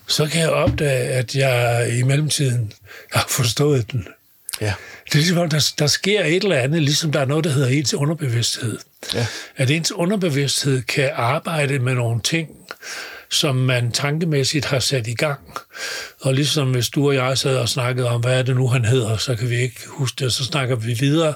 B: så kan jeg opdage, at jeg i mellemtiden har forstået den. Ja. Det er ligesom, der, der sker et eller andet, ligesom der er noget, der hedder ens underbevidsthed. Ja. At ens underbevidsthed kan arbejde med nogle ting, som man tankemæssigt har sat i gang. Og ligesom hvis du og jeg sad og snakkede om, hvad er det nu, han hedder, så kan vi ikke huske det, så snakker vi videre.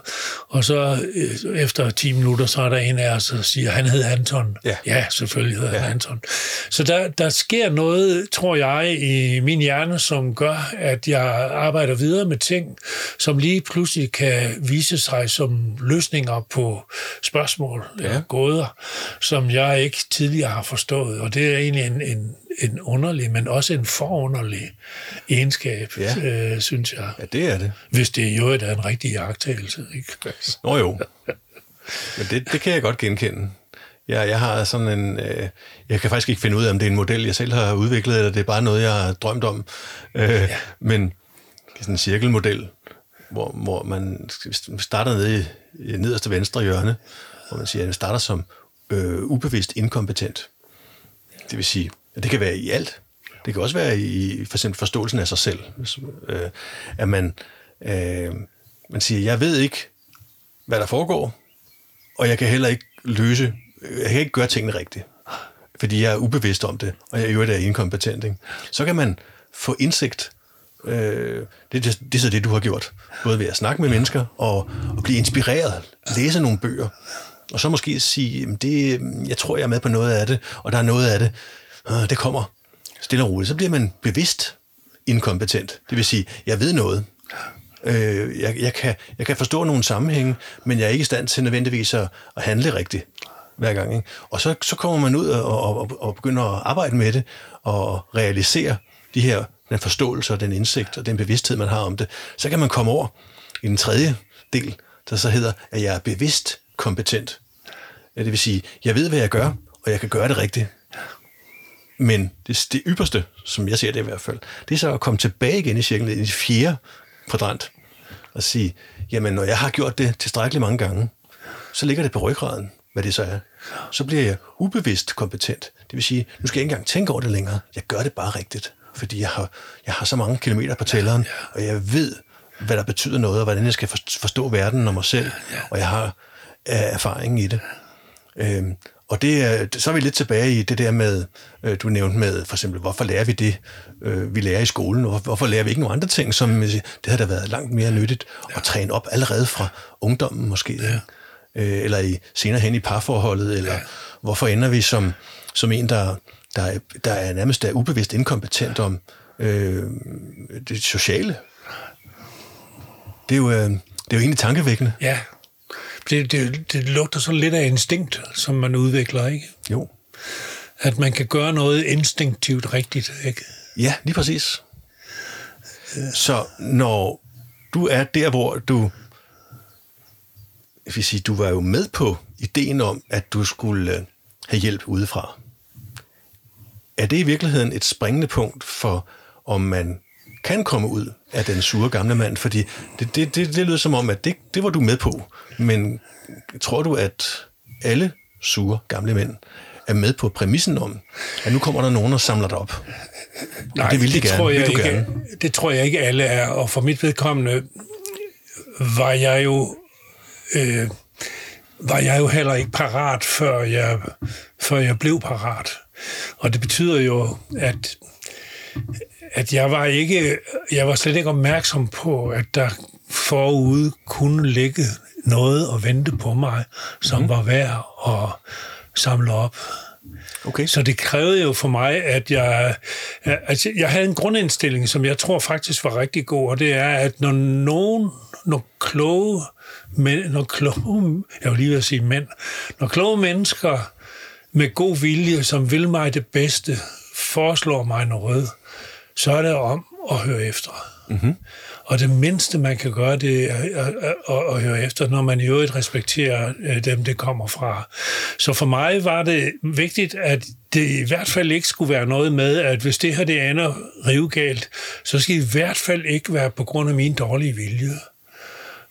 B: Og så øh, efter 10 minutter, så er der en af os, der siger, han hed Anton. Ja, ja selvfølgelig hedder ja. han Anton. Så der, der sker noget, tror jeg, i min hjerne, som gør, at jeg arbejder videre med ting, som lige pludselig kan vise sig som løsninger på spørgsmål ja. eller gåder, som jeg ikke tidligere har forstået. Og det er egentlig en, en, en underlig, men også en forunderlig egenskab, ja. øh, synes jeg.
A: Ja, det er det.
B: Hvis det jo er en rigtig jagttagelse. Ikke?
A: Nå jo. Men det, det kan jeg godt genkende. Jeg, jeg har sådan en... Øh, jeg kan faktisk ikke finde ud af, om det er en model, jeg selv har udviklet, eller det er bare noget, jeg har drømt om. Øh, ja. Men sådan en cirkelmodel, hvor, hvor man starter nede i, nederste venstre hjørne, hvor man siger, at man starter som øh, ubevidst inkompetent. Det vil sige, det kan være i alt. Det kan også være i for eksempel forståelsen af sig selv. Hvis, øh, at man, øh, man siger, jeg ved ikke, hvad der foregår, og jeg kan heller ikke løse, jeg kan ikke gøre tingene rigtigt, fordi jeg er ubevidst om det, og jeg i øvrigt er inkompetent. Ikke? Så kan man få indsigt. Øh, det, det, det er så det, du har gjort. Både ved at snakke med mennesker og, og blive inspireret, læse nogle bøger, Og så måske sige, det, jeg tror, jeg er med på noget af det, og der er noget af det, øh, det kommer stille og roligt. Så bliver man bevidst inkompetent. Det vil sige, jeg ved noget. Øh, jeg, jeg, kan, jeg kan forstå nogle sammenhænge, men jeg er ikke i stand til nødvendigvis at, at handle rigtigt hver gang. Ikke? Og så, så kommer man ud og, og, og begynder at arbejde med det og realisere de her, den forståelse og den indsigt og den bevidsthed, man har om det. Så kan man komme over i den tredje del, der så hedder, at jeg er bevidst kompetent. Det vil sige, jeg ved, hvad jeg gør, og jeg kan gøre det rigtigt. Men det, det ypperste, som jeg ser det i hvert fald, det er så at komme tilbage igen i cirklen, i det fjerde kvadrant, og sige, jamen når jeg har gjort det tilstrækkeligt mange gange, så ligger det på ryggraden, hvad det så er. Så bliver jeg ubevidst kompetent. Det vil sige, nu skal jeg ikke engang tænke over det længere. Jeg gør det bare rigtigt, fordi jeg har, jeg har så mange kilometer på tælleren, og jeg ved, hvad der betyder noget, og hvordan jeg skal forstå verden og mig selv, og jeg har øh, erfaring i det. Øhm, og det så er vi lidt tilbage i det der med, øh, du nævnte med, for eksempel, hvorfor lærer vi det, øh, vi lærer i skolen, og hvorfor lærer vi ikke nogle andre ting, som det havde da været langt mere nyttigt at træne op allerede fra ungdommen måske, ja. øh, eller i, senere hen i parforholdet, eller ja. hvorfor ender vi som, som en, der, der, er, der er nærmest er ubevidst inkompetent om øh, det sociale. Det er jo, øh, det er jo egentlig tankevækkende.
B: Ja, det, det, det lugter så lidt af instinkt, som man udvikler, ikke?
A: Jo.
B: At man kan gøre noget instinktivt rigtigt, ikke?
A: Ja, lige præcis. Så når du er der, hvor du... Jeg vil sige, du var jo med på ideen om, at du skulle øh, have hjælp udefra. Er det i virkeligheden et springende punkt for, om man kan komme ud af den sure gamle mand? Fordi det, det, det, det lyder som om, at det, det var du med på. Men tror du, at alle sure gamle mænd er med på præmissen om, at nu kommer der nogen og samler dig op?
B: Nej, det vil de det gerne. Tror jeg vil ikke, gerne? Det tror jeg ikke alle er, og for mit vedkommende var jeg jo øh, var jeg jo heller ikke parat, før jeg, før jeg blev parat. Og det betyder jo, at, at jeg var ikke, jeg var slet ikke opmærksom på, at der forude kunne ligge noget og vente på mig, som mm. var værd at samle op. Okay. Så det krævede jo for mig, at jeg, altså jeg havde en grundindstilling, som jeg tror faktisk var rigtig god, og det er, at når nogen, når kloge, men, når kloge, jeg vil lige sige mænd, når kloge mennesker med god vilje, som vil mig det bedste, foreslår mig noget, så er det om at høre efter. Mm-hmm. Og det mindste, man kan gøre, det er at, at, at høre efter, når man i øvrigt respekterer øh, dem, det kommer fra. Så for mig var det vigtigt, at det i hvert fald ikke skulle være noget med, at hvis det her det ender rivegalt, så skal det i hvert fald ikke være på grund af min dårlige vilje.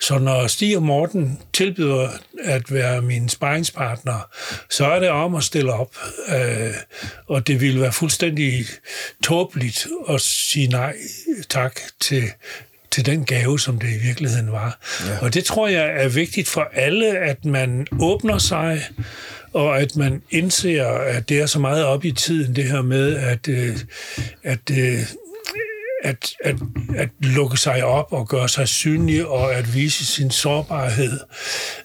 B: Så når Stig og Morten tilbyder at være min sparringspartner, så er det om at stille op. Øh, og det ville være fuldstændig tåbeligt at sige nej tak til til den gave, som det i virkeligheden var. Ja. Og det tror jeg er vigtigt for alle, at man åbner sig, og at man indser, at det er så meget op i tiden, det her med, at, øh, at øh, at, at, at lukke sig op og gøre sig synlig og at vise sin sårbarhed.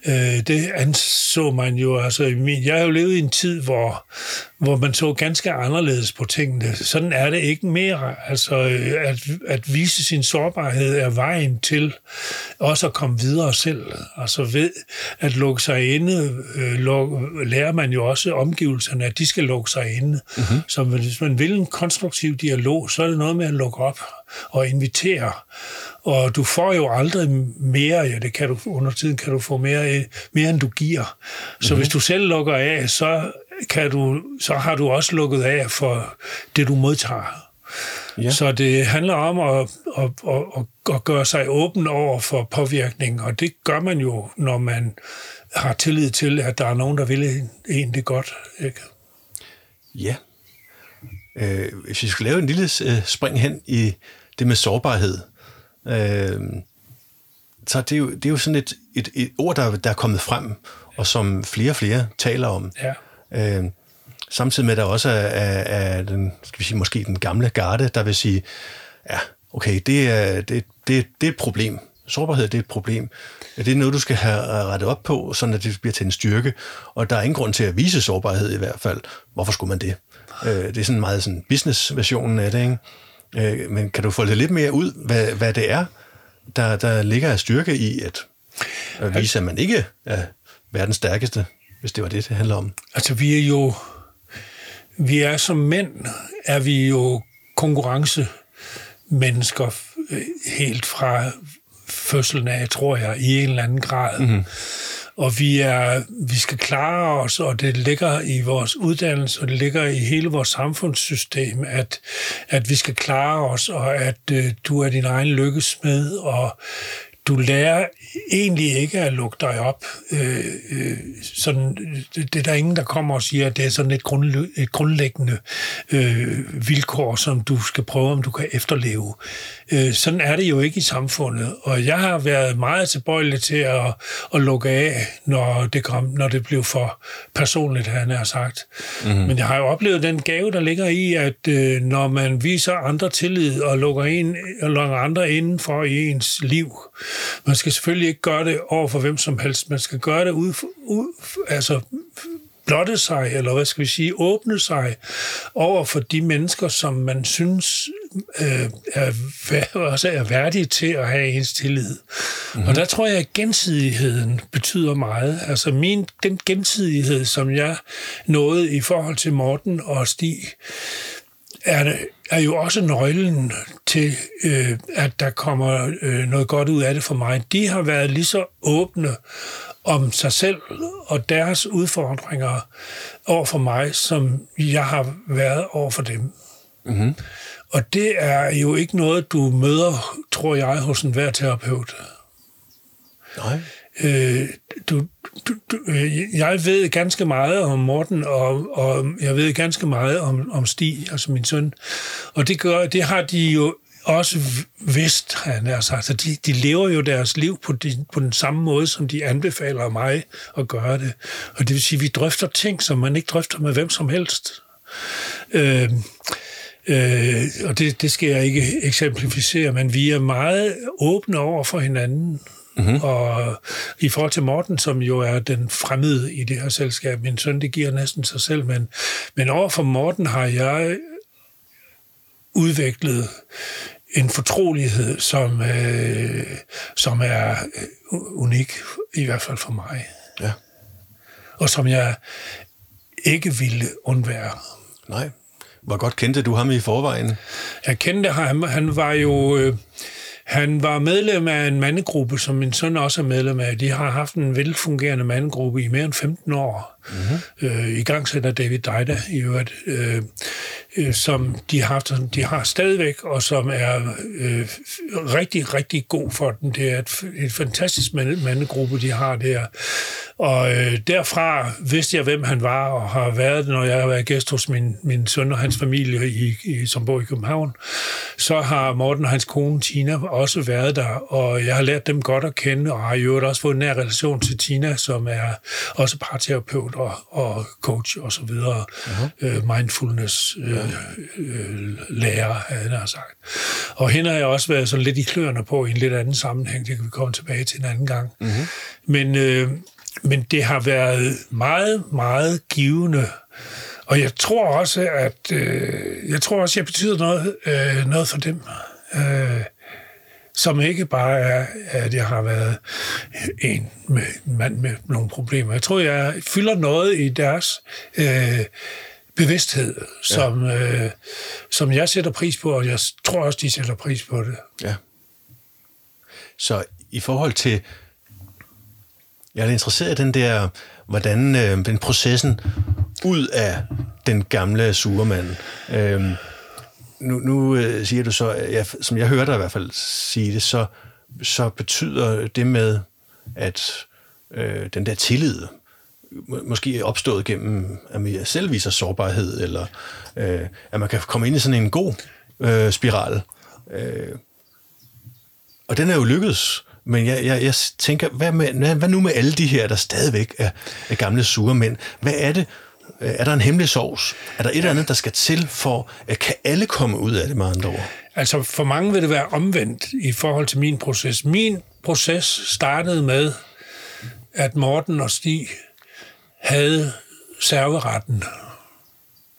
B: Øh, det anså man jo, altså jeg har jo levet i en tid, hvor, hvor man så ganske anderledes på tingene. Sådan er det ikke mere. Altså at, at vise sin sårbarhed er vejen til også at komme videre selv. Altså ved at lukke sig inde, øh, luk, lærer man jo også omgivelserne, at de skal lukke sig inde. Mm-hmm. Så hvis man vil en konstruktiv dialog, så er det noget med at lukke op og invitere. Og du får jo aldrig mere, ja, det kan du, under tiden kan du få mere, mere end du giver. Så mm-hmm. hvis du selv lukker af, så, kan du, så har du også lukket af for det, du modtager. Ja. Så det handler om at, at, at, at gøre sig åben over for påvirkning, og det gør man jo, når man har tillid til, at der er nogen, der vil en det godt. Ikke?
A: Ja. Øh, hvis vi skal lave en lille øh, spring hen i det med sårbarhed, øh, så det er, jo, det er jo sådan et, et, et ord, der, der er kommet frem, og som flere og flere taler om. Ja. Øh, samtidig med, at der også er, er, er den, skal vi sige, måske den gamle garde, der vil sige, ja, okay, det er, det, det, det er et problem. sårbarhed det er et problem. Det er noget, du skal have rettet op på, sådan at det bliver til en styrke. Og der er ingen grund til at vise sårbarhed i hvert fald. Hvorfor skulle man det? Øh, det er sådan meget sådan business-versionen af det, ikke? Øh, men kan du få det lidt mere ud, hvad, hvad det er, der, der ligger af styrke i at, at vise, at man ikke er verdens stærkeste, hvis det var det, det handler om?
B: Altså, vi er jo... Vi er som mænd, er vi jo konkurrencemennesker øh, helt fra fødslen af, tror jeg, i en eller anden grad. Mm-hmm. Og vi, er, vi skal klare os, og det ligger i vores uddannelse, og det ligger i hele vores samfundssystem, at, at vi skal klare os, og at øh, du er din egen lykkesmed, og du lærer egentlig ikke at lukke dig op. Øh, øh, sådan, det, det er der ingen, der kommer og siger, at det er sådan et, grund, et grundlæggende øh, vilkår, som du skal prøve, om du kan efterleve. Øh, sådan er det jo ikke i samfundet, og jeg har været meget tilbøjelig til at, at lukke af, når det, kom, når det blev for personligt, han har sagt. Mm-hmm. Men jeg har jo oplevet den gave, der ligger i, at øh, når man viser andre tillid og lukker, en, og lukker andre inden for i ens liv, man skal selvfølgelig ikke gøre det over for hvem som helst. Man skal gøre det ud, ud altså blotte sig, eller hvad skal vi sige, åbne sig over for de mennesker, som man synes øh, er, også er værdige til at have ens tillid. Mm-hmm. Og der tror jeg, at gensidigheden betyder meget. Altså min, den gensidighed, som jeg nåede i forhold til Morten og Stig, er, er jo også nøglen til, øh, at der kommer øh, noget godt ud af det for mig. De har været lige så åbne om sig selv og deres udfordringer over for mig, som jeg har været over for dem. Mm-hmm. Og det er jo ikke noget, du møder, tror jeg, hos en hver terapeut.
A: Nej.
B: Øh, du, du, du, øh, jeg ved ganske meget om Morten, og, og jeg ved ganske meget om, om Stig, altså min søn. Og det, gør, det har de jo også vidst, han har sagt. Så de, de lever jo deres liv på, de, på den samme måde, som de anbefaler mig at gøre det. Og det vil sige, at vi drøfter ting, som man ikke drøfter med hvem som helst. Øh, øh, og det, det skal jeg ikke eksemplificere, men vi er meget åbne over for hinanden. Mm-hmm. Og i forhold til Morten, som jo er den fremmede i det her selskab, min søn, det giver næsten sig selv, men, men over for Morten har jeg udviklet en fortrolighed, som, øh, som er unik, i hvert fald for mig.
A: Ja.
B: Og som jeg ikke ville undvære.
A: Nej. Hvor godt kendte du ham i forvejen?
B: Jeg kendte ham. Han var jo... Øh, han var medlem af en mandegruppe, som min søn også er medlem af. De har haft en velfungerende mandegruppe i mere end 15 år. Mm-hmm. Øh, I gang David Deida i øvrigt. Øh, øh, som de har, som de har stadigvæk, og som er øh, rigtig, rigtig god for den. Det er et, et fantastisk mandegruppe, de har der. Og øh, derfra vidste jeg, hvem han var, og har været, når jeg har været gæst hos min, min søn og hans familie, i, i, som bor i København. Så har Morten og hans kone Tina også været der, og jeg har lært dem godt at kende, og har jo også fået en nær relation til Tina, som er også parterapeut og, og coach og så videre. Uh-huh. Øh, mindfulness øh, øh, lærer, han har sagt. Og hende har jeg også været sådan lidt i kløerne på i en lidt anden sammenhæng. Det kan vi komme tilbage til en anden gang. Uh-huh. Men, øh, men det har været meget, meget givende. Og jeg tror også, at øh, jeg tror også, jeg betyder noget, øh, noget for dem. Øh, som ikke bare er, at jeg har været en med, mand med nogle problemer. Jeg tror, jeg fylder noget i deres øh, bevidsthed, som, ja. øh, som jeg sætter pris på, og jeg tror også, de sætter pris på det.
A: Ja. Så i forhold til... Jeg er interesseret i den der, hvordan øh, den processen ud af den gamle surmand. Øh, nu, nu øh, siger du så, øh, ja, som jeg hørte dig i hvert fald sige det, så, så betyder det med, at øh, den der tillid måske er opstået gennem, at man selv viser sårbarhed, eller øh, at man kan komme ind i sådan en god øh, spiral. Øh, og den er jo lykkedes, men jeg, jeg, jeg tænker, hvad, med, hvad, hvad nu med alle de her, der stadigvæk er, er gamle sure mænd? Hvad er det, er der en hemmelig sovs? Er der et eller andet, der skal til for, at kan alle komme ud af det med andre ord?
B: Altså for mange vil det være omvendt i forhold til min proces. Min proces startede med, at Morten og Stig havde serveretten.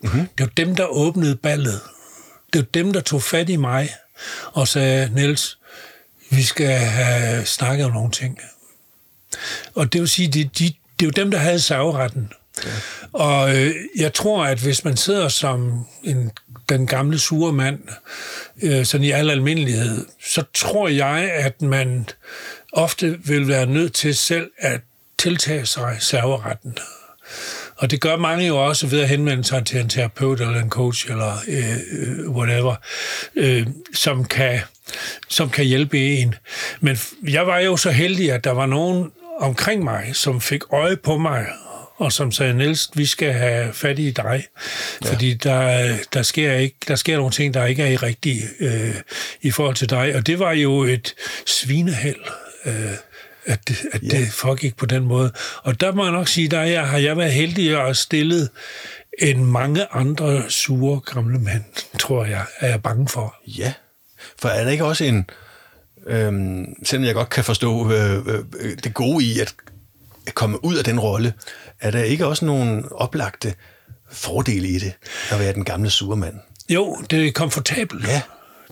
B: Mm-hmm. Det var dem, der åbnede ballet. Det var dem, der tog fat i mig og sagde, Niels, vi skal have snakket om nogle ting. Og det vil sige, de, de, det er jo dem, der havde serveretten. Ja. Og øh, jeg tror, at hvis man sidder som en, den gamle sure mand, øh, sådan i al almindelighed, så tror jeg, at man ofte vil være nødt til selv at tiltage sig serveretten. Og det gør mange jo også ved at henvende sig til en terapeut eller en coach eller øh, øh whatever, øh, som, kan, som kan hjælpe en. Men jeg var jo så heldig, at der var nogen omkring mig, som fik øje på mig og som sagde, Niels, vi skal have fat i dig, ja. fordi der, der, sker ikke, der sker nogle ting, der ikke er rigtige øh, i forhold til dig. Og det var jo et svineheld. Øh, at, det, at ja. det foregik på den måde. Og der må jeg nok sige, der jeg, har jeg været heldig og stillet end mange andre sure gamle mænd, tror jeg, er jeg bange for.
A: Ja, for er der ikke også en, øhm, selvom jeg godt kan forstå øh, øh, det gode i at komme ud af den rolle, er der ikke også nogle oplagte fordele i det, at være den gamle surmand?
B: Jo, det er komfortabelt.
A: Ja.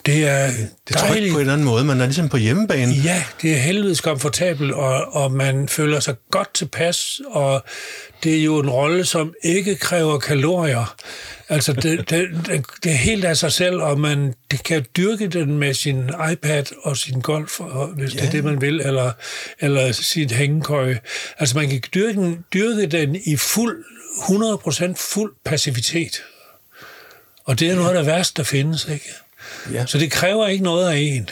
B: Det er
A: det er trygt på en eller anden måde. Man er ligesom på hjemmebane.
B: Ja, det er helvedes komfortabelt, og, og man føler sig godt tilpas, og det er jo en rolle, som ikke kræver kalorier. Altså, det, det, det, det er helt af sig selv, og man det kan dyrke den med sin iPad og sin golf, og, hvis ja. det er det, man vil, eller, eller sit hængekøje. Altså, man kan dyrke den, dyrke den i fuld, 100% fuld passivitet. Og det er noget af det værste, der findes, ikke? Ja. Så det kræver ikke noget af en.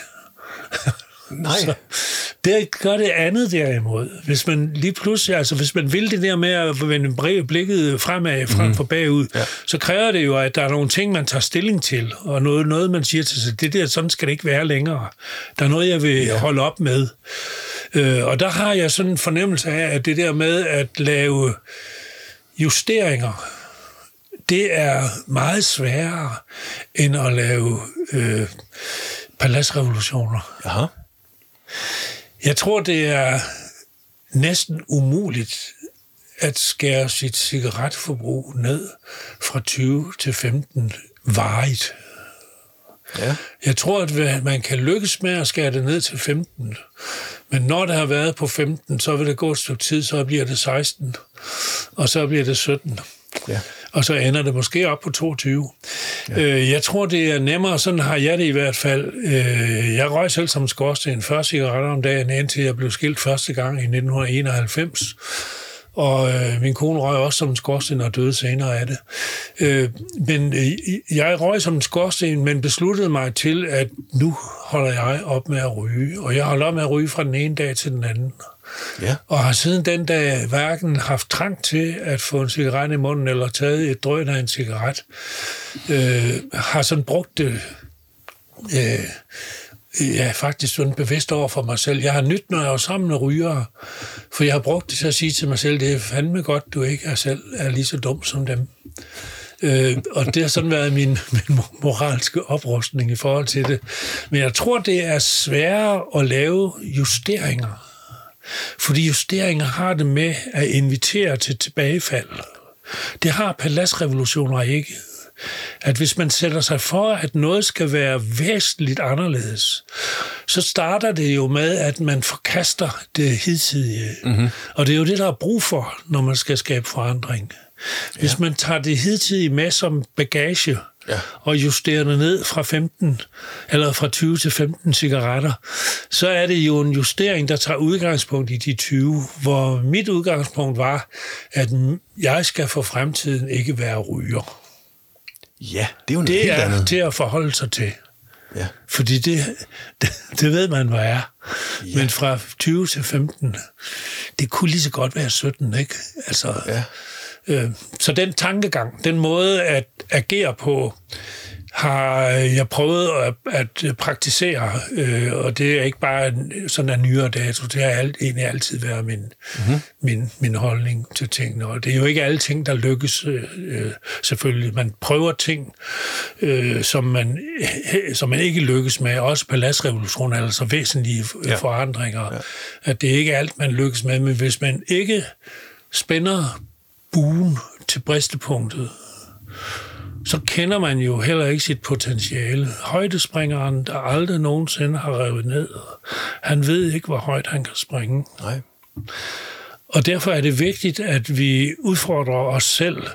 A: Nej. Så
B: det gør det andet derimod. Hvis man lige pludselig, altså hvis man vil det der med at vende blikket fremad, frem mm. for bagud, ja. så kræver det jo, at der er nogle ting, man tager stilling til, og noget, noget man siger til sig, det der, sådan skal det ikke være længere. Der er noget, jeg vil ja. holde op med. Øh, og der har jeg sådan en fornemmelse af, at det der med at lave justeringer, det er meget sværere end at lave øh, paladsrevolutioner.
A: Aha.
B: Jeg tror, det er næsten umuligt at skære sit cigaretforbrug ned fra 20 til 15 varigt. Ja. Jeg tror, at man kan lykkes med at skære det ned til 15. Men når det har været på 15, så vil det gå et stykke tid, så bliver det 16, og så bliver det 17. Ja og så ender det måske op på 22. Ja. Øh, jeg tror, det er nemmere, sådan har jeg det i hvert fald. Øh, jeg røg selv som skorsten 40 cigaretter om dagen, indtil jeg blev skilt første gang i 1991. Og øh, min kone røg også som en skorsten og døde senere af det. Øh, men øh, jeg røg som en skorsten, men besluttede mig til, at nu holder jeg op med at ryge. Og jeg holder op med at ryge fra den ene dag til den anden. Ja. Og har siden den dag hverken haft trang til at få en cigaret i munden, eller taget et drøn af en cigaret. Øh, har sådan brugt det... Øh, ja, faktisk sådan bevidst over for mig selv. Jeg har nyt, når jeg er sammen med rygere, for jeg har brugt det til at sige til mig selv, det er fandme godt, du ikke er selv er lige så dum som dem. Øh, og det har sådan været min, min moralske oprustning i forhold til det. Men jeg tror, det er sværere at lave justeringer fordi justeringer har det med at invitere til tilbagefald. Det har paladsrevolutioner ikke. At hvis man sætter sig for, at noget skal være væsentligt anderledes, så starter det jo med, at man forkaster det hidtidige. Mm-hmm. Og det er jo det, der er brug for, når man skal skabe forandring. Hvis ja. man tager det hidtidige med som bagage, ja. og justerer det ned fra 15 eller fra 20 til 15 cigaretter, så er det jo en justering, der tager udgangspunkt i de 20, hvor mit udgangspunkt var, at jeg skal for fremtiden ikke være ryger.
A: Ja, det er jo noget
B: det
A: helt
B: er
A: andet.
B: til at forholde sig til.
A: Ja.
B: Fordi det, det, det ved man, hvad er. Ja. Men fra 20 til 15, det kunne lige så godt være 17, ikke? Altså, ja. Øh, så den tankegang, den måde at agere på, har jeg prøvet at, at praktisere, øh, og det er ikke bare sådan en nyere dato, det har alt, egentlig altid været min, mm-hmm. min, min holdning til tingene. Og det er jo ikke alle ting, der lykkes, øh, selvfølgelig. Man prøver ting, øh, som, man, som man ikke lykkes med, også på lastrevolutionen, altså væsentlige ja. forandringer. Ja. At det er ikke alt, man lykkes med, men hvis man ikke spænder buen til bristepunktet, så kender man jo heller ikke sit potentiale. Højdespringeren, der aldrig nogensinde har revet ned, han ved ikke, hvor højt han kan springe.
A: Nej.
B: Og derfor er det vigtigt, at vi udfordrer os selv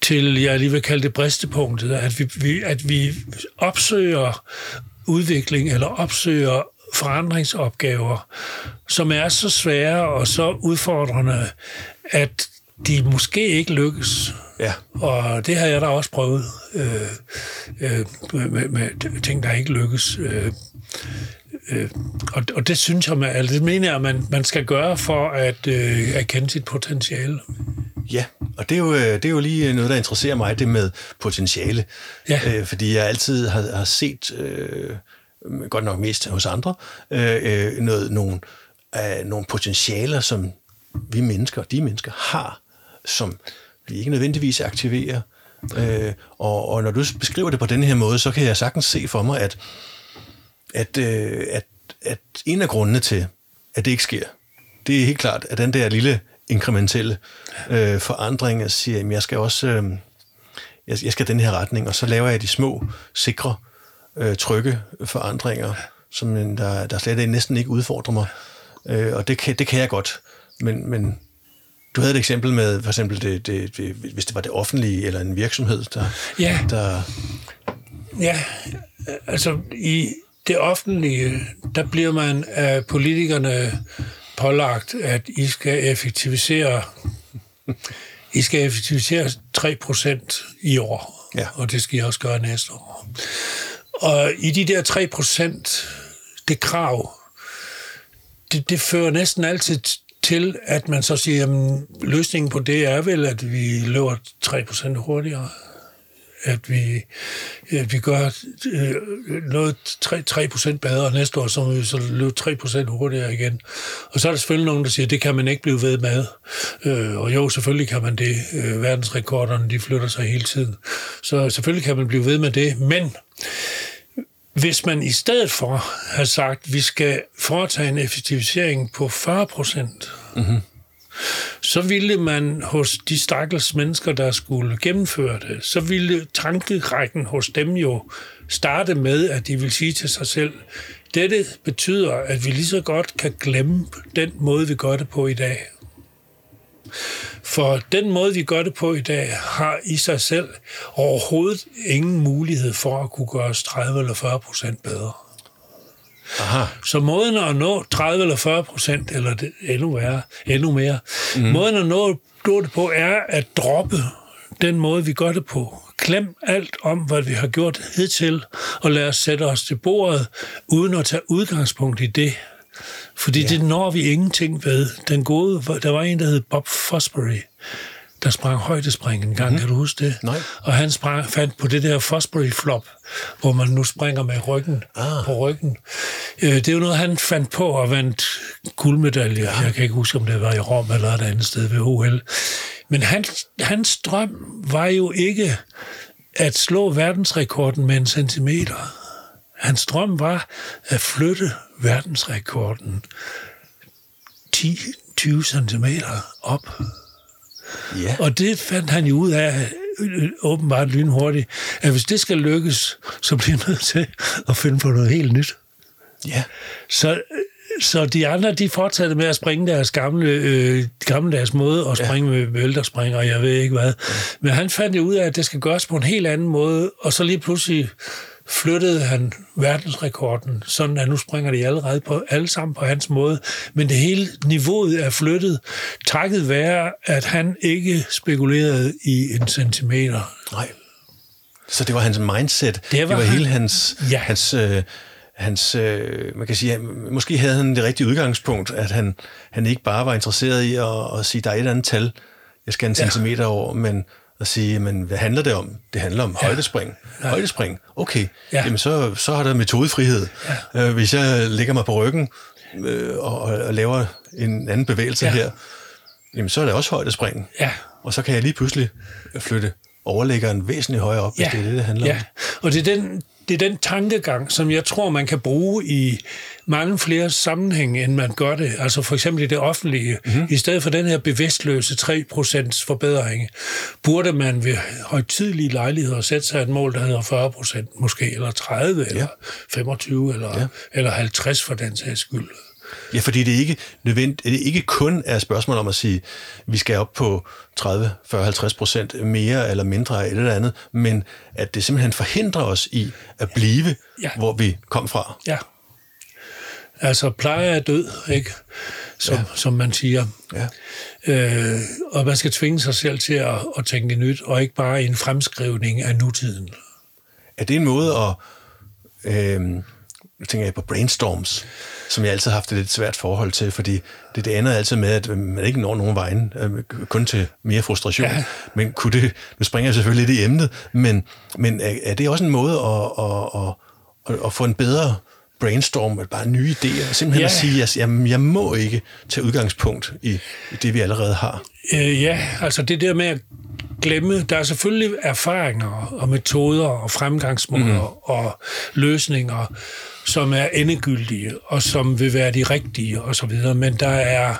B: til, jeg lige vil kalde det bristepunktet, at vi, vi, at vi opsøger udvikling eller opsøger forandringsopgaver, som er så svære og så udfordrende, at de måske ikke lykkes.
A: Ja.
B: Og det har jeg da også prøvet øh, øh, med, med ting, der ikke lykkes. Øh, øh, og, og det synes jeg, man, altså det mener jeg, man, man skal gøre for at øh, erkende sit potentiale.
A: Ja, og det er, jo, øh, det er jo lige noget, der interesserer mig, det med potentiale.
B: Ja.
A: Øh, fordi jeg altid har, har set, øh, godt nok mest hos andre, øh, øh noget, nogle, øh, nogle potentialer, som vi mennesker, de mennesker, har som vi ikke nødvendigvis aktiverer. Øh, og, og når du beskriver det på den her måde, så kan jeg sagtens se for mig, at, at, øh, at, at en af grundene til, at det ikke sker, det er helt klart, at den der lille inkrementelle øh, forandring, at siger, at jeg skal også øh, jeg, jeg skal den her retning, og så laver jeg de små, sikre, øh, trygge forandringer, som der, der slet næsten ikke udfordrer mig. Øh, og det kan, det kan jeg godt, men, men du havde et eksempel med, for eksempel, det, det, det, hvis det var det offentlige eller en virksomhed, der...
B: Ja,
A: der...
B: ja altså i det offentlige, der bliver man af politikerne pålagt, at I skal effektivisere I skal effektivisere 3% i år,
A: ja.
B: og det skal I også gøre næste år. Og i de der 3%, det krav, det, det fører næsten altid til, at man så siger, at løsningen på det er vel, at vi løber 3% hurtigere. At vi, at vi gør øh, noget 3, 3% bedre næste år, så må vi så løbe 3% hurtigere igen. Og så er der selvfølgelig nogen, der siger, at det kan man ikke blive ved med. Øh, og jo, selvfølgelig kan man det. Øh, verdensrekorderne, de flytter sig hele tiden. Så selvfølgelig kan man blive ved med det. Men hvis man i stedet for har sagt, at vi skal foretage en effektivisering på 40 procent, mm-hmm. så ville man hos de stakkels mennesker, der skulle gennemføre det, så ville tankerækken hos dem jo starte med, at de vil sige til sig selv, dette betyder, at vi lige så godt kan glemme den måde, vi gør det på i dag. For den måde, vi gør det på i dag, har i sig selv overhovedet ingen mulighed for at kunne gøre os 30 eller 40 procent bedre.
A: Aha.
B: Så måden at nå 30 eller 40 procent, eller det, endnu, værre, endnu mere, mm. måden at nå, det på er at droppe den måde, vi gør det på. Klem alt om, hvad vi har gjort hidtil, og lad os sætte os til bordet, uden at tage udgangspunkt i det, fordi ja. det når vi ingenting ved. Den gode, der var en, der hed Bob Fosbury, der sprang højdespring en gang, mm. kan du huske det?
A: Nej.
B: Og han sprang, fandt på det der Fosbury flop, hvor man nu springer med ryggen
A: ah.
B: på ryggen. Øh, det er jo noget, han fandt på og vandt guldmedalje. Ja. Jeg kan ikke huske, om det var i Rom eller et andet sted ved OL. Men hans, hans drøm var jo ikke at slå verdensrekorden med en centimeter. Hans drøm var at flytte verdensrekorden 10-20 cm op.
A: Ja.
B: Og det fandt han jo ud af åbenbart lynhurtigt, at hvis det skal lykkes, så bliver han nødt til at finde på noget helt nyt.
A: Ja.
B: Så, så de andre, de fortsatte med at springe deres gamle, øh, gamle deres måde, og springe ja. med vælterspring, og jeg ved ikke hvad. Ja. Men han fandt jo ud af, at det skal gøres på en helt anden måde, og så lige pludselig flyttede han verdensrekorden, sådan at nu springer de allerede på, alle sammen på hans måde. Men det hele niveauet er flyttet, takket være, at han ikke spekulerede i en centimeter.
A: Nej. Så det var hans mindset. Det var, det var han, hele hans... Ja. hans øh, hans, øh, man kan sige, måske havde han det rigtige udgangspunkt, at han, han ikke bare var interesseret i at, at sige, der er et andet tal, jeg skal en ja. centimeter over, men og sige, men hvad handler det om? Det handler om ja. højdespring. Ja. Højdespring, okay. Ja. Jamen, så, så har der metodefrihed. Ja. Øh, hvis jeg lægger mig på ryggen øh, og, og laver en anden bevægelse ja. her, jamen, så er det også højdespring. Ja. Og så kan jeg lige pludselig flytte overlæggeren væsentligt højere op, ja. hvis det er det, det handler ja. om.
B: Og det er den det er den tankegang, som jeg tror, man kan bruge i mange flere sammenhænge, end man gør det. Altså for eksempel i det offentlige. Mm-hmm. I stedet for den her bevidstløse 3% forbedring, burde man ved højtidlige lejligheder sætte sig et mål, der hedder 40% måske, eller 30, ja. eller 25, eller, ja. eller 50 for den sags skyld.
A: Ja, fordi det ikke nødvendigt, det ikke kun er et spørgsmål om at sige, vi skal op på 30, 40, 50 procent mere eller mindre eller andet, men at det simpelthen forhindrer os i at blive, ja. hvor vi kom fra.
B: Ja. Altså, pleje er død, ikke? Som, ja. som man siger. Ja. Øh, og man skal tvinge sig selv til at, at tænke nyt, og ikke bare en fremskrivning af nutiden.
A: Er det en måde at... Øh, nu tænker jeg på brainstorms, som jeg altid har haft et lidt svært forhold til, fordi det, det ender altid med, at man ikke når nogen vejen, øh, kun til mere frustration. Ja. Men kunne det, nu springer jeg selvfølgelig lidt i emnet, men, men er, er det også en måde at, at, at, at, at få en bedre brainstorm, bare nye idéer, simpelthen ja. at sige, at jamen, jeg må ikke tage udgangspunkt i, i det, vi allerede har.
B: Øh, ja, altså det der med at glemme, der er selvfølgelig erfaringer og metoder og fremgangsmåder mm. og løsninger, som er endegyldige, og som vil være de rigtige osv., men der er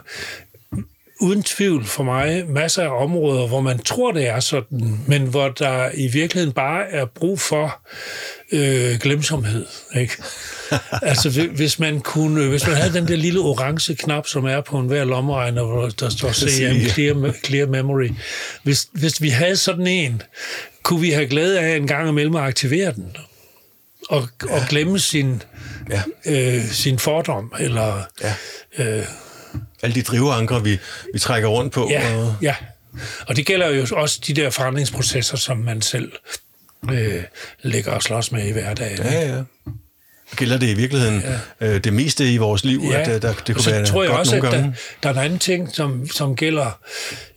B: uden tvivl for mig masser af områder, hvor man tror, det er sådan, men hvor der i virkeligheden bare er brug for øh, glemsomhed. Ikke? altså, hvis man, kunne, hvis man havde den der lille orange knap, som er på enhver lommeregner, hvor der står CM, clear, clear Memory. Hvis, hvis vi havde sådan en, kunne vi have glæde af en gang imellem at aktivere den og, ja. og glemme sin, ja. øh, sin fordom, eller... Ja. Øh,
A: Alle de driveanker, vi, vi trækker rundt på.
B: Ja, og... ja. Og det gælder jo også de der forandringsprocesser, som man selv øh, lægger og slås med i hverdagen.
A: Ja, ja. Gælder det i virkeligheden ja. øh, det meste i vores liv, ja. at der, det kunne så være
B: tror jeg
A: godt
B: også, at der, der er en anden ting, som, som gælder.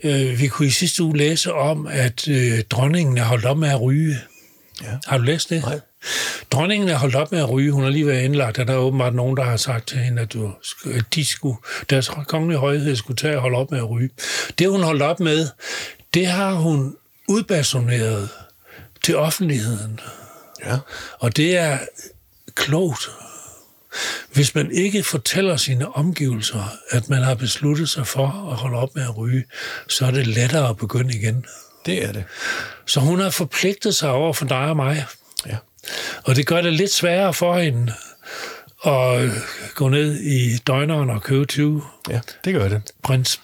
B: Øh, vi kunne i sidste uge læse om, at øh, dronningen er holdt op med at ryge. Ja. Har du læst det?
A: Nej.
B: Dronningen er holdt op med at ryge. Hun har lige været indlagt, og der er åbenbart nogen, der har sagt til hende, at, du, at de skulle, deres kongelige højhed skulle tage og holde op med at ryge. Det, hun holdt op med, det har hun udbasoneret til offentligheden.
A: Ja.
B: Og det er klogt. Hvis man ikke fortæller sine omgivelser, at man har besluttet sig for at holde op med at ryge, så er det lettere at begynde igen.
A: Det er det.
B: Så hun har forpligtet sig over for dig og mig. Og det gør det lidt sværere for hende at gå ned i døgneren og købe 20.
A: Ja, det gør det.
B: Prins.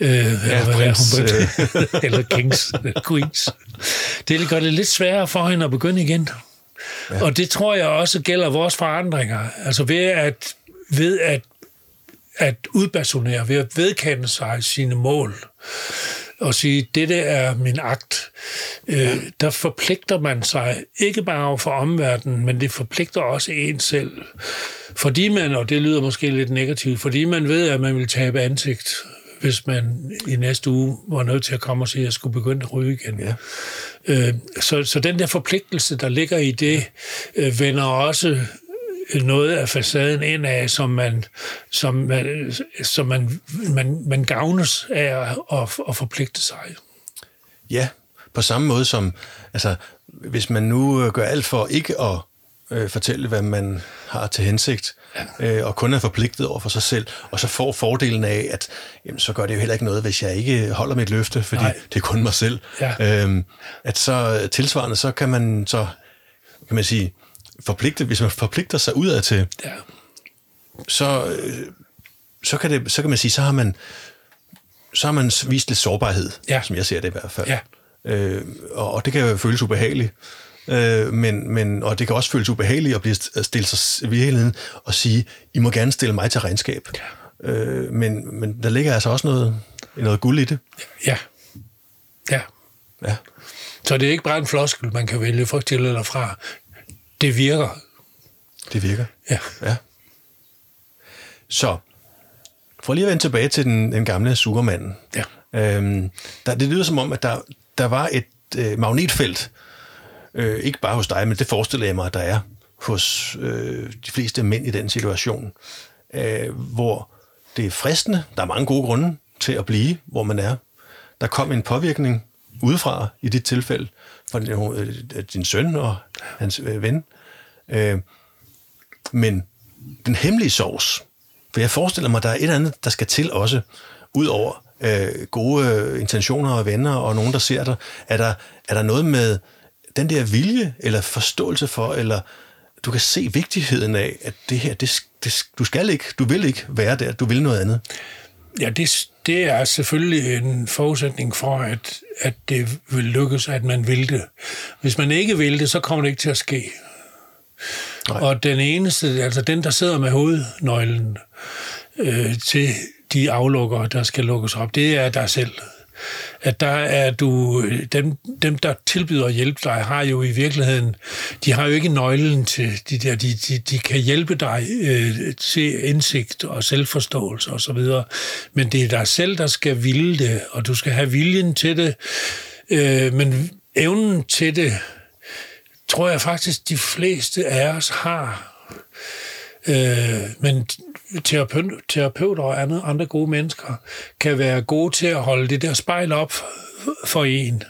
B: Øh, ja, eller, prins. Hun, øh. eller kings, queens. Det gør det lidt sværere for hende at begynde igen. Ja. Og det tror jeg også gælder vores forandringer. Altså ved at, ved at, at udbasonere, ved at vedkende sig sine mål, og sige, dette er min akt, øh, der forpligter man sig ikke bare for omverdenen, men det forpligter også en selv. Fordi man, og det lyder måske lidt negativt, fordi man ved, at man vil tabe ansigt, hvis man i næste uge var nødt til at komme og sige, at jeg skulle begynde at ryge igen. Ja. Øh, så, så den der forpligtelse, der ligger i det, øh, vender også noget af facaden ind af, som man, som man, som man, man, man gavnes af at, at forpligte sig.
A: Ja, på samme måde som, altså, hvis man nu gør alt for ikke at øh, fortælle, hvad man har til hensigt, øh, og kun er forpligtet over for sig selv, og så får fordelen af, at jamen, så gør det jo heller ikke noget, hvis jeg ikke holder mit løfte, fordi Nej. det er kun mig selv. Ja. Øhm, at så tilsvarende, så kan man så, kan man sige, forpligte, hvis man forpligter sig udad til, ja. så, øh, så, kan det, så kan man sige, så har man, så har man vist lidt sårbarhed, ja. som jeg ser det i hvert fald. Ja. Øh, og, og det kan jo føles ubehageligt. Øh, men, men, og det kan også føles ubehageligt at blive stille sig i virkeligheden og sige, I må gerne stille mig til regnskab. Ja. Øh, men, men der ligger altså også noget, noget guld i det.
B: Ja. Ja.
A: Ja.
B: Så det er ikke bare en floskel, man kan vælge for til eller fra. Det virker.
A: Det virker?
B: Ja.
A: ja. Så, for lige at vende tilbage til den, den gamle sugermanden.
B: Ja.
A: Øhm, der, det lyder som om, at der, der var et øh, magnetfelt, øh, ikke bare hos dig, men det forestiller jeg mig, at der er hos øh, de fleste mænd i den situation, øh, hvor det er fristende, der er mange gode grunde til at blive, hvor man er. Der kom en påvirkning udefra i dit tilfælde, for øh, øh, din, søn og hans øh, ven. Øh, men den hemmelige sovs, for jeg forestiller mig, at der er et eller andet, der skal til også, ud over øh, gode intentioner og venner og nogen, der ser dig. Er der, er der noget med den der vilje eller forståelse for, eller du kan se vigtigheden af, at det her, det, det, du skal ikke, du vil ikke være der, du vil noget andet?
B: Ja, det, det er selvfølgelig en forudsætning for, at, at det vil lykkes, at man vil det. Hvis man ikke vil det, så kommer det ikke til at ske. Nej. Og den eneste, altså den, der sidder med hovednøglen øh, til de aflukker, der skal lukkes op, det er dig selv at der er du, dem, dem der tilbyder at hjælpe dig, har jo i virkeligheden, de har jo ikke nøglen til de der, de, de, de kan hjælpe dig øh, til indsigt og selvforståelse og så videre, men det er dig selv, der skal ville det, og du skal have viljen til det, øh, men evnen til det, tror jeg faktisk, de fleste af os har. Øh, men terapeuter og andre, andre gode mennesker kan være gode til at holde det der spejl op for en.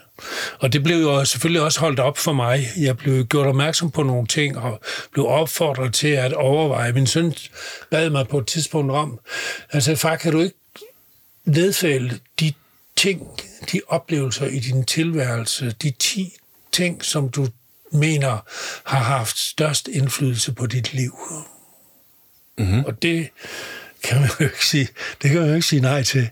B: Og det blev jo selvfølgelig også holdt op for mig. Jeg blev gjort opmærksom på nogle ting og blev opfordret til at overveje. Min søn bad mig på et tidspunkt om, altså far, kan du ikke nedfælde de ting, de oplevelser i din tilværelse, de 10 ting, som du mener har haft størst indflydelse på dit liv. Mm-hmm. Og det kan man jo ikke sige, det kan man jo ikke sige nej til.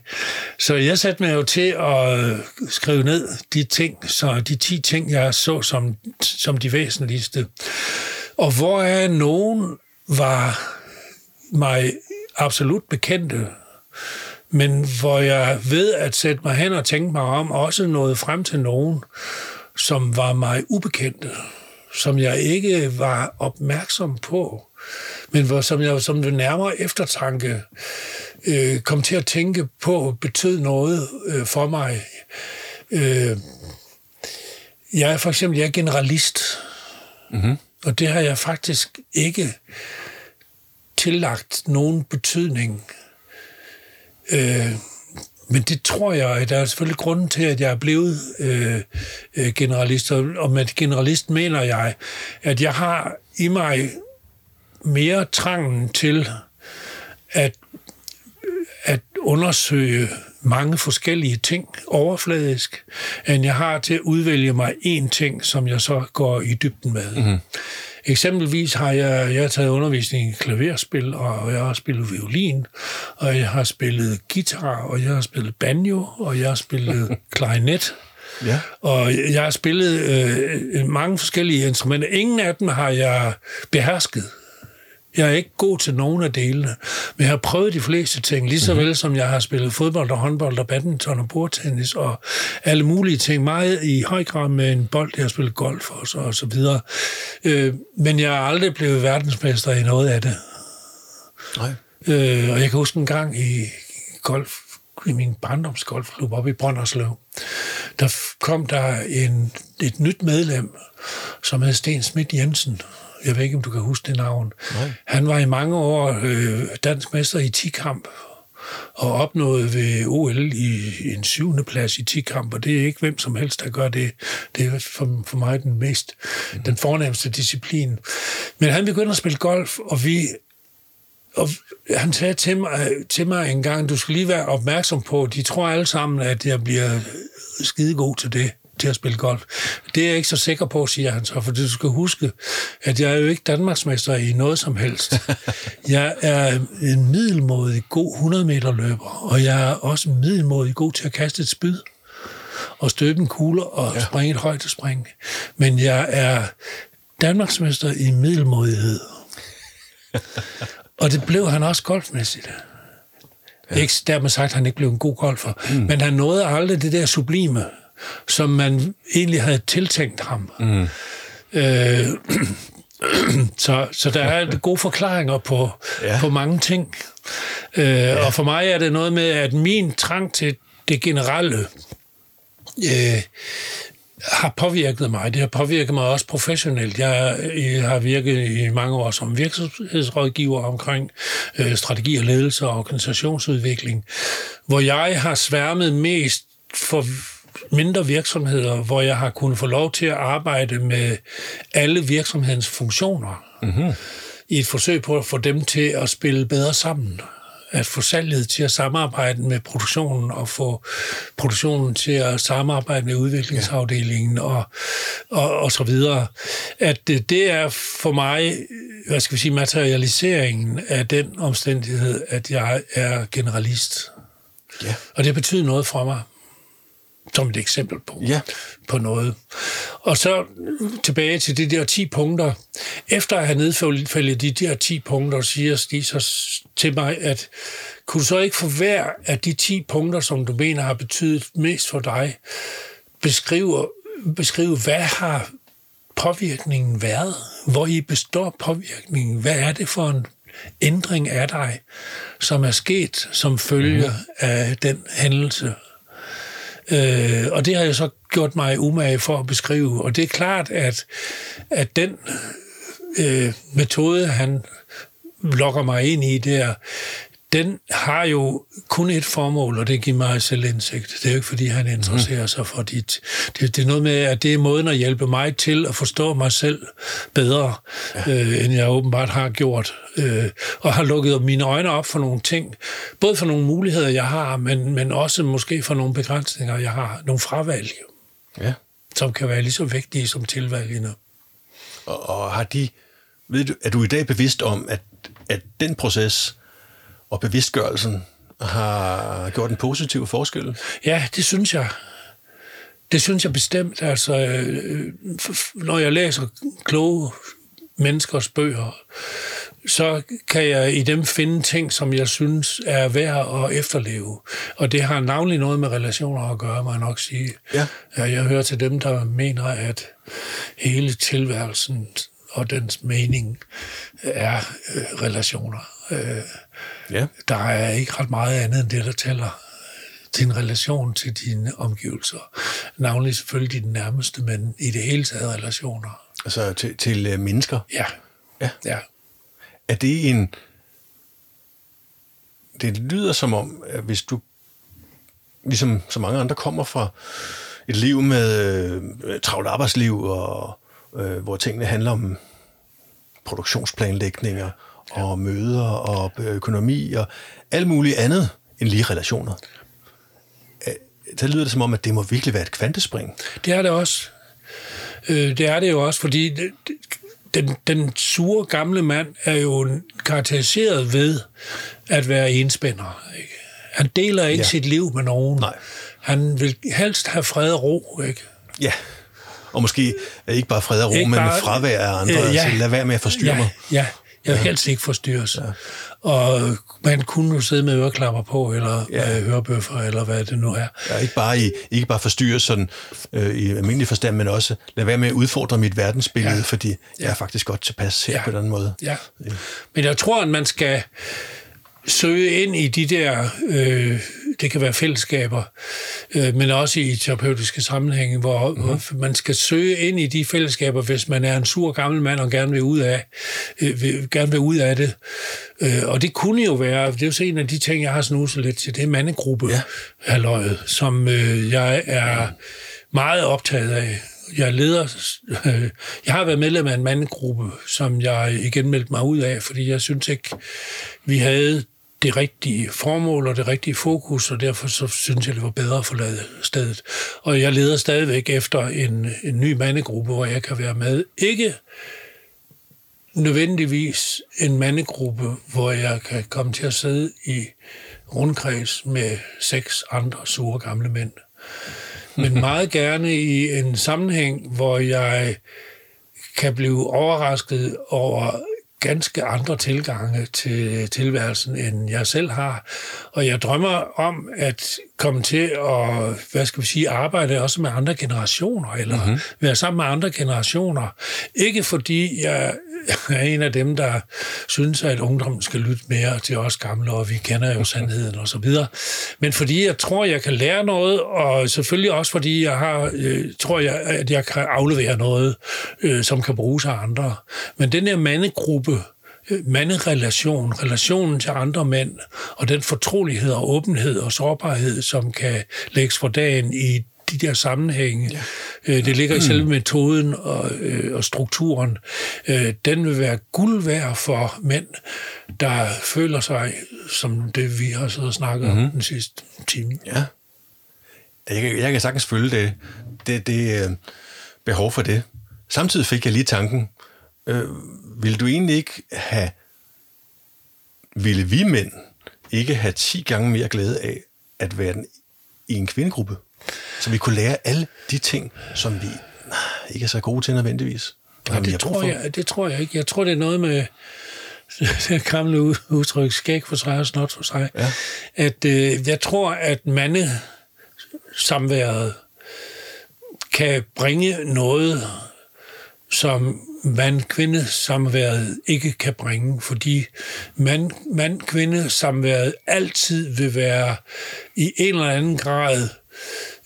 B: Så jeg satte mig jo til at skrive ned de ting, så de 10 ting, jeg så som, som de væsentligste. Og hvor er nogen var mig absolut bekendte, men hvor jeg ved at sætte mig hen og tænke mig om, også noget frem til nogen, som var mig ubekendte, som jeg ikke var opmærksom på men hvor, som jeg som ved nærmere eftertanke øh, kom til at tænke på, betød noget øh, for mig. Øh, jeg er for eksempel jeg er generalist, mm-hmm. og det har jeg faktisk ikke tillagt nogen betydning. Øh, men det tror jeg, at der er selvfølgelig grunden til, at jeg er blevet øh, øh generalist. Og med generalist mener jeg, at jeg har i mig mere trangen til at, at undersøge mange forskellige ting overfladisk, end jeg har til at udvælge mig én ting, som jeg så går i dybden med. Mm-hmm. Eksempelvis har jeg, jeg har taget undervisning i klaverspil, og jeg har spillet violin, og jeg har spillet guitar, og jeg har spillet banjo, og jeg har spillet klarinet. Ja. Og jeg har spillet øh, mange forskellige instrumenter. Ingen af dem har jeg behersket. Jeg er ikke god til nogen af delene, men jeg har prøvet de fleste ting, lige så mhm. vel som jeg har spillet fodbold og håndbold og badminton og bordtennis og alle mulige ting. Meget i høj grad med en bold, jeg har spillet golf og så, og så videre. Øh, men jeg er aldrig blevet verdensmester i noget af det. Nej. Øh, og jeg kan huske en gang i golf, i min barndomsgolfklub oppe i Brønderslev, der kom der en, et nyt medlem, som hed Sten Schmidt Jensen, jeg ved ikke, om du kan huske det navn. Nej. Han var i mange år øh, dansk mester i 10-kamp, og opnåede ved OL i en syvende plads i 10-kamp, og det er ikke hvem som helst, der gør det. Det er for, for mig den mest, mm. den fornemmeste disciplin. Men han begyndte at spille golf, og vi og han sagde til mig, til mig en gang, du skal lige være opmærksom på, de tror alle sammen, at jeg bliver skidegod til det til at spille golf. Det er jeg ikke så sikker på, siger han så, for du skal huske, at jeg er jo ikke Danmarksmester i noget som helst. Jeg er en middelmådig god 100 meter løber, og jeg er også middelmådig god til at kaste et spyd og støbe en kugle og ja. springe et højdespring. Men jeg er Danmarksmester i middelmådighed. og det blev han også golfmæssigt. Ja. Ikke dermed sagt, at han ikke blev en god golfer, mm. men han nåede aldrig det der sublime, som man egentlig havde tiltænkt ham. Mm. Øh, så, så der er gode forklaringer på, ja. på mange ting. Øh, ja. Og for mig er det noget med, at min trang til det generelle, øh, har påvirket mig. Det har påvirket mig også professionelt. Jeg, jeg har virket i mange år som virksomhedsrådgiver omkring øh, strategi og ledelse og organisationsudvikling, hvor jeg har sværmet mest for mindre virksomheder, hvor jeg har kunnet få lov til at arbejde med alle virksomhedens funktioner. Mm-hmm. I et forsøg på at få dem til at spille bedre sammen at få salget til at samarbejde med produktionen og få produktionen til at samarbejde med udviklingsafdelingen og, og, og så videre. At det, det er for mig, hvad skal vi sige, materialiseringen af den omstændighed, at jeg er generalist. Ja. Og det betyder noget for mig som et eksempel på, ja. på noget. Og så tilbage til de der 10 punkter. Efter at have nedfældet de der 10 punkter, siger de så til mig, at kunne du så ikke for hver af de 10 punkter, som du mener har betydet mest for dig, beskrive, beskrive hvad har påvirkningen været? Hvor i består påvirkningen? Hvad er det for en ændring af dig, som er sket som følge mm. af den hændelse, Øh, og det har jeg så gjort mig umage for at beskrive. Og det er klart, at, at den øh, metode, han lokker mig ind i der, den har jo kun et formål, og det giver mig selvindsigt. Det er jo ikke, fordi han interesserer mm. sig for dit. Det, det er noget med, at det er måden at hjælpe mig til at forstå mig selv bedre, ja. øh, end jeg åbenbart har gjort. Øh, og har lukket mine øjne op for nogle ting. Både for nogle muligheder, jeg har, men, men også måske for nogle begrænsninger, jeg har. Nogle fravalg, ja. som kan være lige så vigtige som tilvalgene.
A: Og, og har de... Ved du, er du i dag bevidst om, at, at den proces og bevidstgørelsen har gjort en positiv forskel?
B: Ja, det synes jeg. Det synes jeg bestemt. Altså, øh, når jeg læser kloge menneskers bøger, så kan jeg i dem finde ting, som jeg synes er værd at efterleve. Og det har navnlig noget med relationer at gøre, må jeg nok sige. Ja. Jeg hører til dem, der mener, at hele tilværelsen og dens mening er øh, relationer. Øh, ja. Der er ikke ret meget andet end det, der tæller din relation til dine omgivelser. Navnlig selvfølgelig dine nærmeste, men i det hele taget relationer.
A: Altså til, til uh, mennesker?
B: Ja. ja. ja.
A: Er det en... Det lyder som om, at hvis du, ligesom så mange andre, kommer fra et liv med øh, travlt arbejdsliv, og øh, hvor tingene handler om produktionsplanlægninger og møder og økonomi og alt muligt andet end lige relationer. Så lyder det som om, at det må virkelig være et kvantespring.
B: Det er det også. Øh, det er det jo også, fordi den, den sure gamle mand er jo karakteriseret ved at være enspænder. Ikke? Han deler ikke ja. sit liv med nogen. Nej. Han vil helst have fred og ro. Ikke?
A: Ja. Og måske ikke bare fred og ro, ikke men bare, fravær af andre. Øh, ja, altså, lad være med at forstyrre
B: ja,
A: mig.
B: Ja, jeg vil ja. helst ikke forstyrres. Ja. Og man kunne jo sidde med øreklapper på, eller ja. hørebøffer, eller hvad det nu er.
A: Ja, ikke bare, i, ikke bare forstyrres sådan, øh, i almindelig forstand, men også lad være med at udfordre mit verdensbillede, ja. fordi jeg er faktisk godt tilpas her ja. på den måde.
B: Ja. ja. Men jeg tror, at man skal søge ind i de der, øh, det kan være fællesskaber, øh, men også i terapeutiske sammenhænge, hvor, mm. hvor man skal søge ind i de fællesskaber, hvis man er en sur gammel mand og gerne vil ud af, øh, vil, gerne vil ud af det. Øh, og det kunne jo være, det er jo så en af de ting, jeg har snuset lidt til, det er mandegruppe, ja. halløjet, som øh, jeg er meget optaget af jeg leder, øh, jeg har været medlem af en mandegruppe, som jeg igen meldte mig ud af, fordi jeg synes ikke, vi havde det rigtige formål og det rigtige fokus, og derfor så synes jeg, det var bedre at forlade stedet. Og jeg leder stadigvæk efter en, en ny mandegruppe, hvor jeg kan være med. Ikke nødvendigvis en mandegruppe, hvor jeg kan komme til at sidde i rundkreds med seks andre sure gamle mænd. Men meget gerne i en sammenhæng, hvor jeg kan blive overrasket over ganske andre tilgange til tilværelsen, end jeg selv har. Og jeg drømmer om at komme til at, hvad skal vi sige, arbejde også med andre generationer, eller mm-hmm. være sammen med andre generationer. Ikke fordi jeg er en af dem, der synes, at ungdommen skal lytte mere til os gamle, og vi kender jo sandheden og så videre. Men fordi jeg tror, jeg kan lære noget, og selvfølgelig også fordi jeg har, øh, tror jeg, at jeg kan aflevere noget, øh, som kan bruges af andre. Men den her mandegruppe, manderelation, relationen til andre mænd, og den fortrolighed og åbenhed og sårbarhed, som kan lægges for dagen i de der sammenhænge. Ja. Øh, det ligger i selve metoden og, øh, og strukturen. Øh, den vil være guld værd for mænd, der føler sig som det, vi har siddet og snakket mm-hmm. om den sidste time.
A: Ja. Jeg kan, jeg kan sagtens følge det, det, det behov for det. Samtidig fik jeg lige tanken, øh, vil du egentlig ikke have, ville vi mænd ikke have 10 gange mere glæde af at være den, i en kvindegruppe? Så vi kunne lære alle de ting, som vi ikke er så gode til nødvendigvis.
B: Ja, det, tror jeg, det tror jeg ikke. Jeg tror, det er noget med det gamle udtryk, skæg for sig og snot for sig. Ja. At, øh, jeg tror, at mande samværet kan bringe noget, som mand-kvinde samværet ikke kan bringe, fordi mand-kvinde samværet altid vil være i en eller anden grad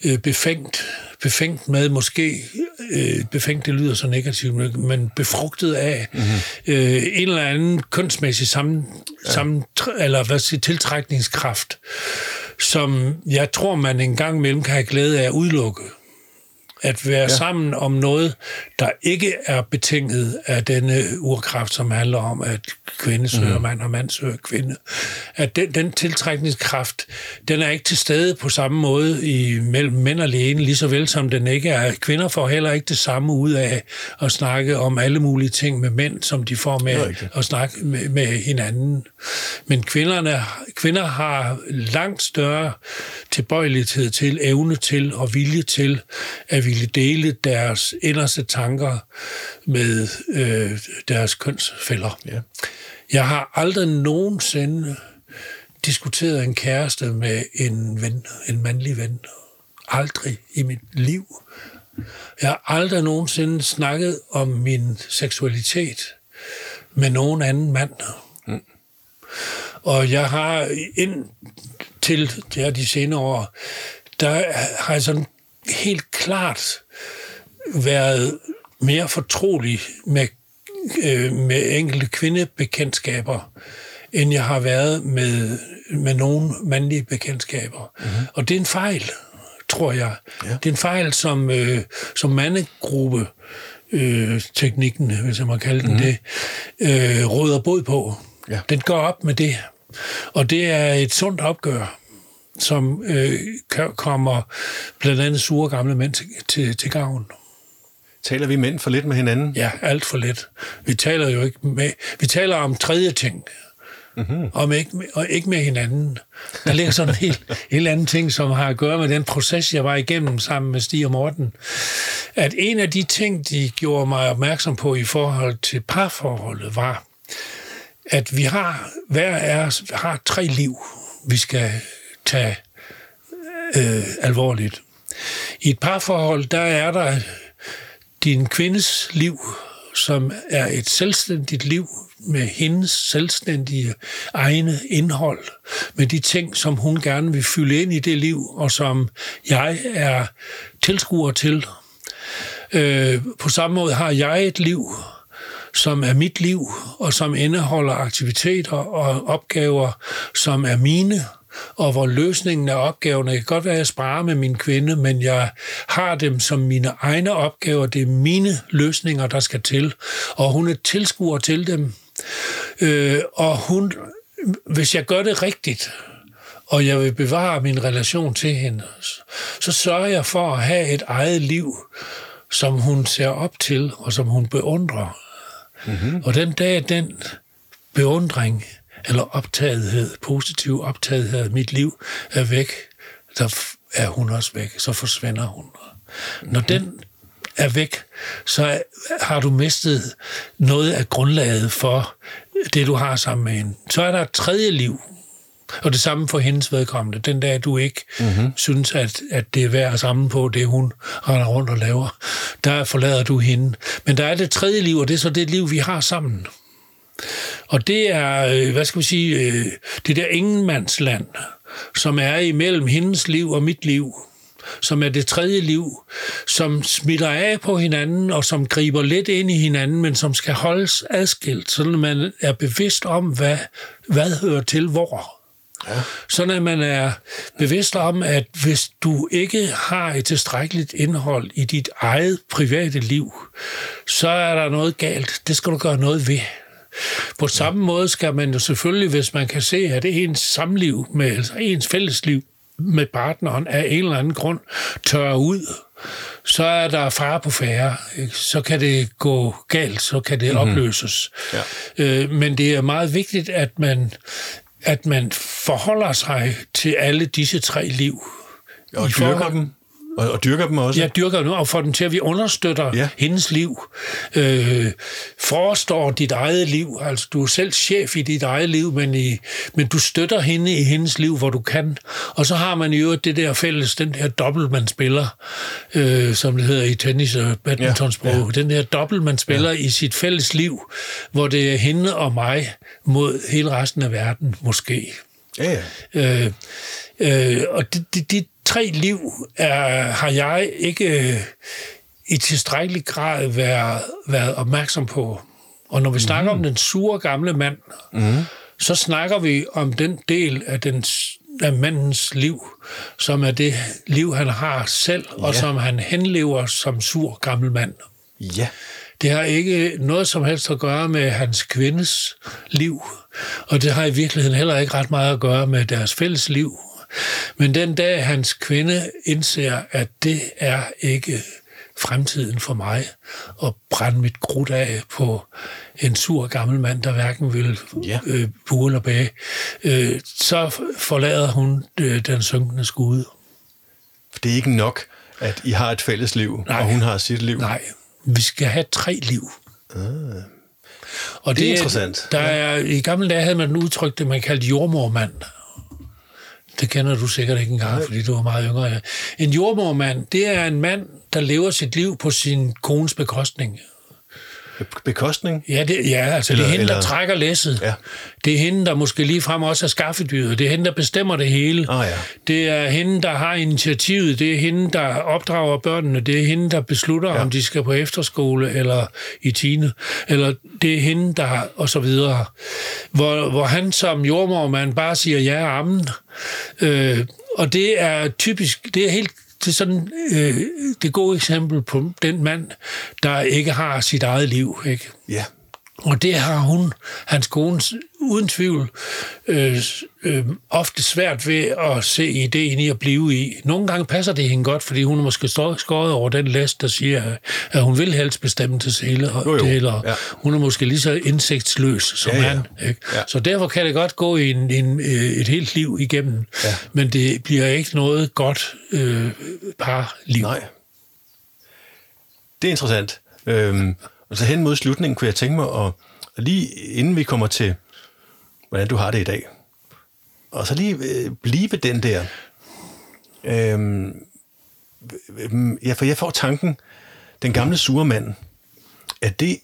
B: øh, befængt, befængt med, måske øh, befængt, det lyder så negativt, men befrugtet af mm-hmm. øh, en eller anden kunstmæssig sammen, ja. sammen, eller hvad siger, tiltrækningskraft, som jeg tror, man en gang imellem kan have glæde af at udelukke at være ja. sammen om noget, der ikke er betinget af denne urkraft, som handler om, at kvinde søger mm. mand, og mand søger kvinde. At den, den tiltrækningskraft, den er ikke til stede på samme måde i mellem mænd alene, lige så vel som den ikke er. Kvinder får heller ikke det samme ud af at snakke om alle mulige ting med mænd, som de får med at snakke med, med hinanden. Men kvinderne, kvinder har langt større tilbøjelighed til, evne til og vilje til at ville dele deres inderste tanker med øh, deres kønsfælder. Ja. Jeg har aldrig nogensinde diskuteret en kæreste med en ven, en mandlig ven. Aldrig i mit liv. Jeg har aldrig nogensinde snakket om min seksualitet med nogen anden mand. Mm. Og jeg har ind til ja, de senere år, der har jeg sådan helt klart været mere fortrolig med, øh, med enkelte kvindebekendtskaber, end jeg har været med, med nogle mandlige bekendtskaber. Mm-hmm. Og det er en fejl, tror jeg. Ja. Det er en fejl, som, øh, som mandegruppe øh, teknikken, hvis jeg må kalde den mm-hmm. det, øh, råder båd på. Ja. Den går op med det. Og det er et sundt opgør som øh, kommer blandt andet sure gamle mænd til, til, til gavn.
A: Taler vi mænd for lidt med hinanden?
B: Ja, alt for lidt. Vi taler jo ikke med... Vi taler om tredje ting. Mm-hmm. Om ikke, og ikke med hinanden. Der ligger sådan en helt, helt anden ting, som har at gøre med den proces, jeg var igennem sammen med Stig og Morten. At en af de ting, de gjorde mig opmærksom på i forhold til parforholdet, var, at vi har, hver af os har tre liv, vi skal tage øh, alvorligt. I et parforhold, der er der din kvindes liv, som er et selvstændigt liv med hendes selvstændige egne indhold, med de ting, som hun gerne vil fylde ind i det liv, og som jeg er tilskuer til. Øh, på samme måde har jeg et liv, som er mit liv, og som indeholder aktiviteter og opgaver, som er mine, og hvor løsningen af opgaverne kan godt være, at jeg sparer med min kvinde, men jeg har dem som mine egne opgaver. Det er mine løsninger, der skal til, og hun er tilskuer til dem. Øh, og hun, hvis jeg gør det rigtigt, og jeg vil bevare min relation til hende, så sørger jeg for at have et eget liv, som hun ser op til, og som hun beundrer. Mm-hmm. Og den dag, den beundring eller optagethed, positiv optagethed af mit liv er væk, så er hun også væk, så forsvinder hun. Når den er væk, så har du mistet noget af grundlaget for det, du har sammen med hende. Så er der et tredje liv, Og det samme for hendes vedkommende. Den dag, du ikke mm-hmm. synes, at, at det er værd at samle på det, hun render rundt og laver, der forlader du hende. Men der er det tredje liv, og det er så det liv, vi har sammen. Og det er, øh, hvad skal vi sige, øh, det der ingenmandsland, som er imellem hendes liv og mit liv, som er det tredje liv, som smitter af på hinanden, og som griber lidt ind i hinanden, men som skal holdes adskilt, så man er bevidst om, hvad, hvad hører til hvor. Ja. Sådan at man er bevidst om, at hvis du ikke har et tilstrækkeligt indhold i dit eget private liv, så er der noget galt. Det skal du gøre noget ved. På samme måde skal man jo selvfølgelig, hvis man kan se, at det ens samliv, med, altså ens fællesliv med partneren af en eller anden grund tørrer ud, så er der fare på færre. Så kan det gå galt, så kan det mm-hmm. opløses. Ja. Øh, men det er meget vigtigt, at man, at man forholder sig til alle disse tre liv.
A: Og dyrker dem og, og dyrker dem også?
B: Ja, dyrker dem, og får dem til, at vi understøtter ja. hendes liv. Øh, forestår dit eget liv, altså du er selv chef i dit eget liv, men, i, men du støtter hende i hendes liv, hvor du kan. Og så har man jo det der fælles, den der dobbelt, man spiller, øh, som det hedder i tennis og badmintonsprog. Ja, ja. Den der dobbelt, man spiller ja. i sit fælles liv, hvor det er hende og mig mod hele resten af verden, måske. Ja, ja. Øh, øh, og de, de, de, tre liv er, har jeg ikke øh, i tilstrækkelig grad været, været opmærksom på. Og når vi mm. snakker om den sure gamle mand, mm. så snakker vi om den del af, den, af mandens liv, som er det liv, han har selv, ja. og som han henlever som sur gammel mand. Ja. Det har ikke noget som helst at gøre med hans kvindes liv, og det har i virkeligheden heller ikke ret meget at gøre med deres fælles liv men den dag hans kvinde indser, at det er ikke fremtiden for mig at brænde mit krudt af på en sur gammel mand, der hverken vil ja. øh, buge eller bage, øh, så forlader hun øh, den synkende skude.
A: For det er ikke nok, at I har et fælles liv, nej, og hun har sit liv?
B: Nej, vi skal have tre liv. Ah.
A: Og det er det, interessant.
B: Der er, I gamle dage havde man udtrykt det, man kaldte jordmormand. Det kender du sikkert ikke engang, Nej. fordi du er meget yngre. En jordmormand, det er en mand, der lever sit liv på sin kones bekostning
A: bekostning?
B: Ja, det, ja altså eller, det er hende, eller... der trækker læsset. Ja. Det er hende, der måske lige frem også er skaffedyret. Det er hende, der bestemmer det hele.
A: Oh, ja.
B: Det er hende, der har initiativet. Det er hende, der opdrager børnene. Det er hende, der beslutter, ja. om de skal på efterskole eller i tine. Eller det er hende, der... og så videre. Hvor, hvor han som jordmormand bare siger ja og amen. Øh, og det er typisk, det er helt det er sådan øh, det gode eksempel på den mand, der ikke har sit eget liv. Ikke?
A: Ja.
B: Og det har hun, hans kone, uden tvivl øh, øh, ofte svært ved at se ideen i at blive i. Nogle gange passer det hende godt, fordi hun er måske skåret over den læst, der siger, at hun vil helst bestemme til hele. Jo, jo. Det, ja. Hun er måske lige så indsigtsløs som ja, ja. han. Ikke? Ja. Så derfor kan det godt gå en, en, øh, et helt liv igennem. Ja. Men det bliver ikke noget godt øh, par liv.
A: Nej. Det er interessant. Øhm, og så hen mod slutningen kunne jeg tænke mig at, lige inden vi kommer til, hvordan du har det i dag, og så lige øh, blive den der. Øhm, ja, for jeg får tanken, den gamle sure mand, at det,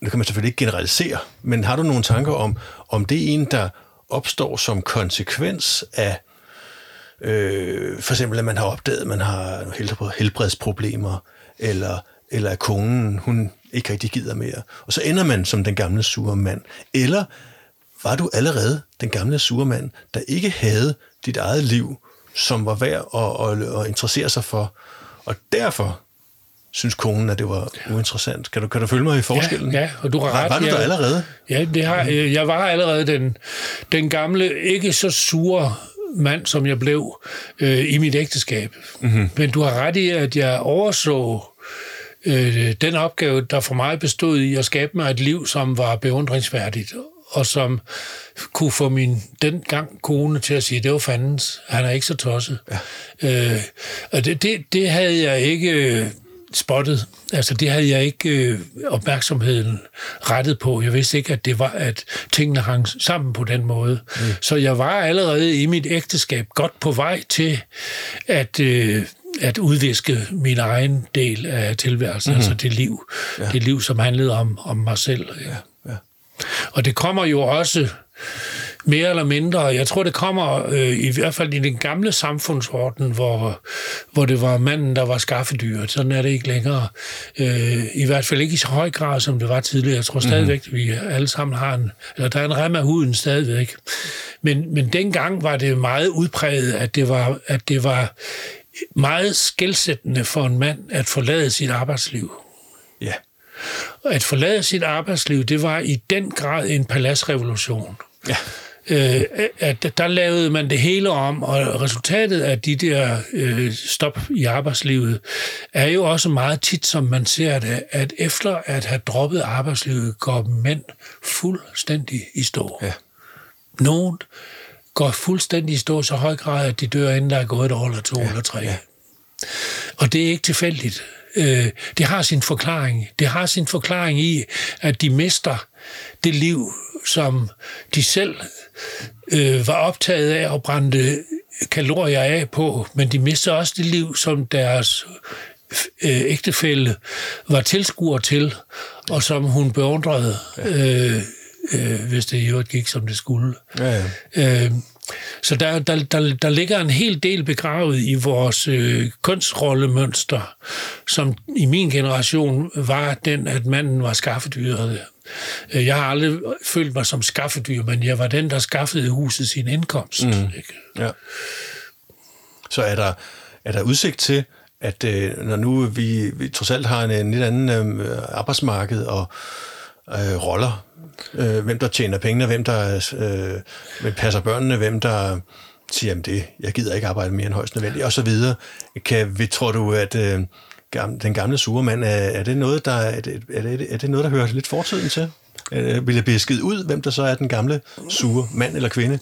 A: nu kan man selvfølgelig ikke generalisere, men har du nogle tanker om, om det er en, der opstår som konsekvens af øh, for eksempel, at man har opdaget, at man har helbredsproblemer, eller, eller at konen, hun ikke rigtig gider mere. Og så ender man som den gamle sure mand. Eller var du allerede den gamle sure mand, der ikke havde dit eget liv, som var værd at, at, at interessere sig for, og derfor synes konen, at det var uinteressant. Kan du, kan du følge mig i forskellen?
B: Ja, ja og du har ret.
A: Var, var du der allerede?
B: Ja, det har, jeg var allerede den, den gamle, ikke så sure mand, som jeg blev øh, i mit ægteskab. Mm-hmm. Men du har ret i, at jeg overså øh, den opgave, der for mig bestod i at skabe mig et liv, som var beundringsværdigt, og som kunne få min dengang kone til at sige, det var fandens, han er ikke så tosset. Ja. Øh, og det, det, det havde jeg ikke spottet. Altså det havde jeg ikke øh, opmærksomheden rettet på. Jeg vidste ikke, at det var, at tingene hang sammen på den måde. Mm. Så jeg var allerede i mit ægteskab godt på vej til at, øh, at udviske min egen del af tilværelsen, mm-hmm. altså det liv, ja. det liv, som handlede om, om mig selv. Ja. Ja. Og det kommer jo også mere eller mindre. Jeg tror, det kommer øh, i hvert fald i den gamle samfundsorden, hvor, hvor det var manden, der var skaffedyret. Sådan er det ikke længere. Øh, I hvert fald ikke i så høj grad, som det var tidligere. Jeg tror stadigvæk, mm-hmm. vi alle sammen har en... Eller der er en rem af huden stadigvæk. Men, men dengang var det meget udpræget, at det var, at det var meget skældsættende for en mand at forlade sit arbejdsliv.
A: Ja.
B: At forlade sit arbejdsliv, det var i den grad en paladsrevolution.
A: Ja
B: øh, at der lavede man det hele om, og resultatet af de der øh, stop i arbejdslivet er jo også meget tit, som man ser det, at efter at have droppet arbejdslivet, går mænd fuldstændig i stå. Ja. Nogen går fuldstændig i stå så høj grad, at de dør, inden der er gået et år eller to ja. eller tre. Ja. Og det er ikke tilfældigt. Øh, det har sin forklaring. Det har sin forklaring i, at de mister det liv, som de selv øh, var optaget af at brænde kalorier af på, men de mister også det liv, som deres øh, ægtefælle var tilskuer til, og som hun beundrede, øh, øh, hvis det i øvrigt gik, som det skulle. Ja, ja. Øh, så der, der, der, der ligger en hel del begravet i vores øh, kunstrollemønster, som i min generation var den, at manden var skaffedyret. Øh, jeg har aldrig følt mig som skaffedyr, men jeg var den, der skaffede huset sin indkomst. Mm. Ikke?
A: Ja. Så er der, er der udsigt til, at øh, når nu vi, vi trods alt har en, en lidt anden øh, arbejdsmarked og øh, roller, øh, hvem der tjener pengene, hvem der øh, hvem passer børnene, hvem der siger, at det, jeg gider ikke arbejde mere end højst nødvendigt, og så videre. Kan, vi, tror du, at øh, den gamle sure mand, er, er, det noget, der, er, det, er, det, er det noget, der hører lidt fortiden til? Øh, vil det blive skidt ud, hvem der så er den gamle sure mand eller kvinde?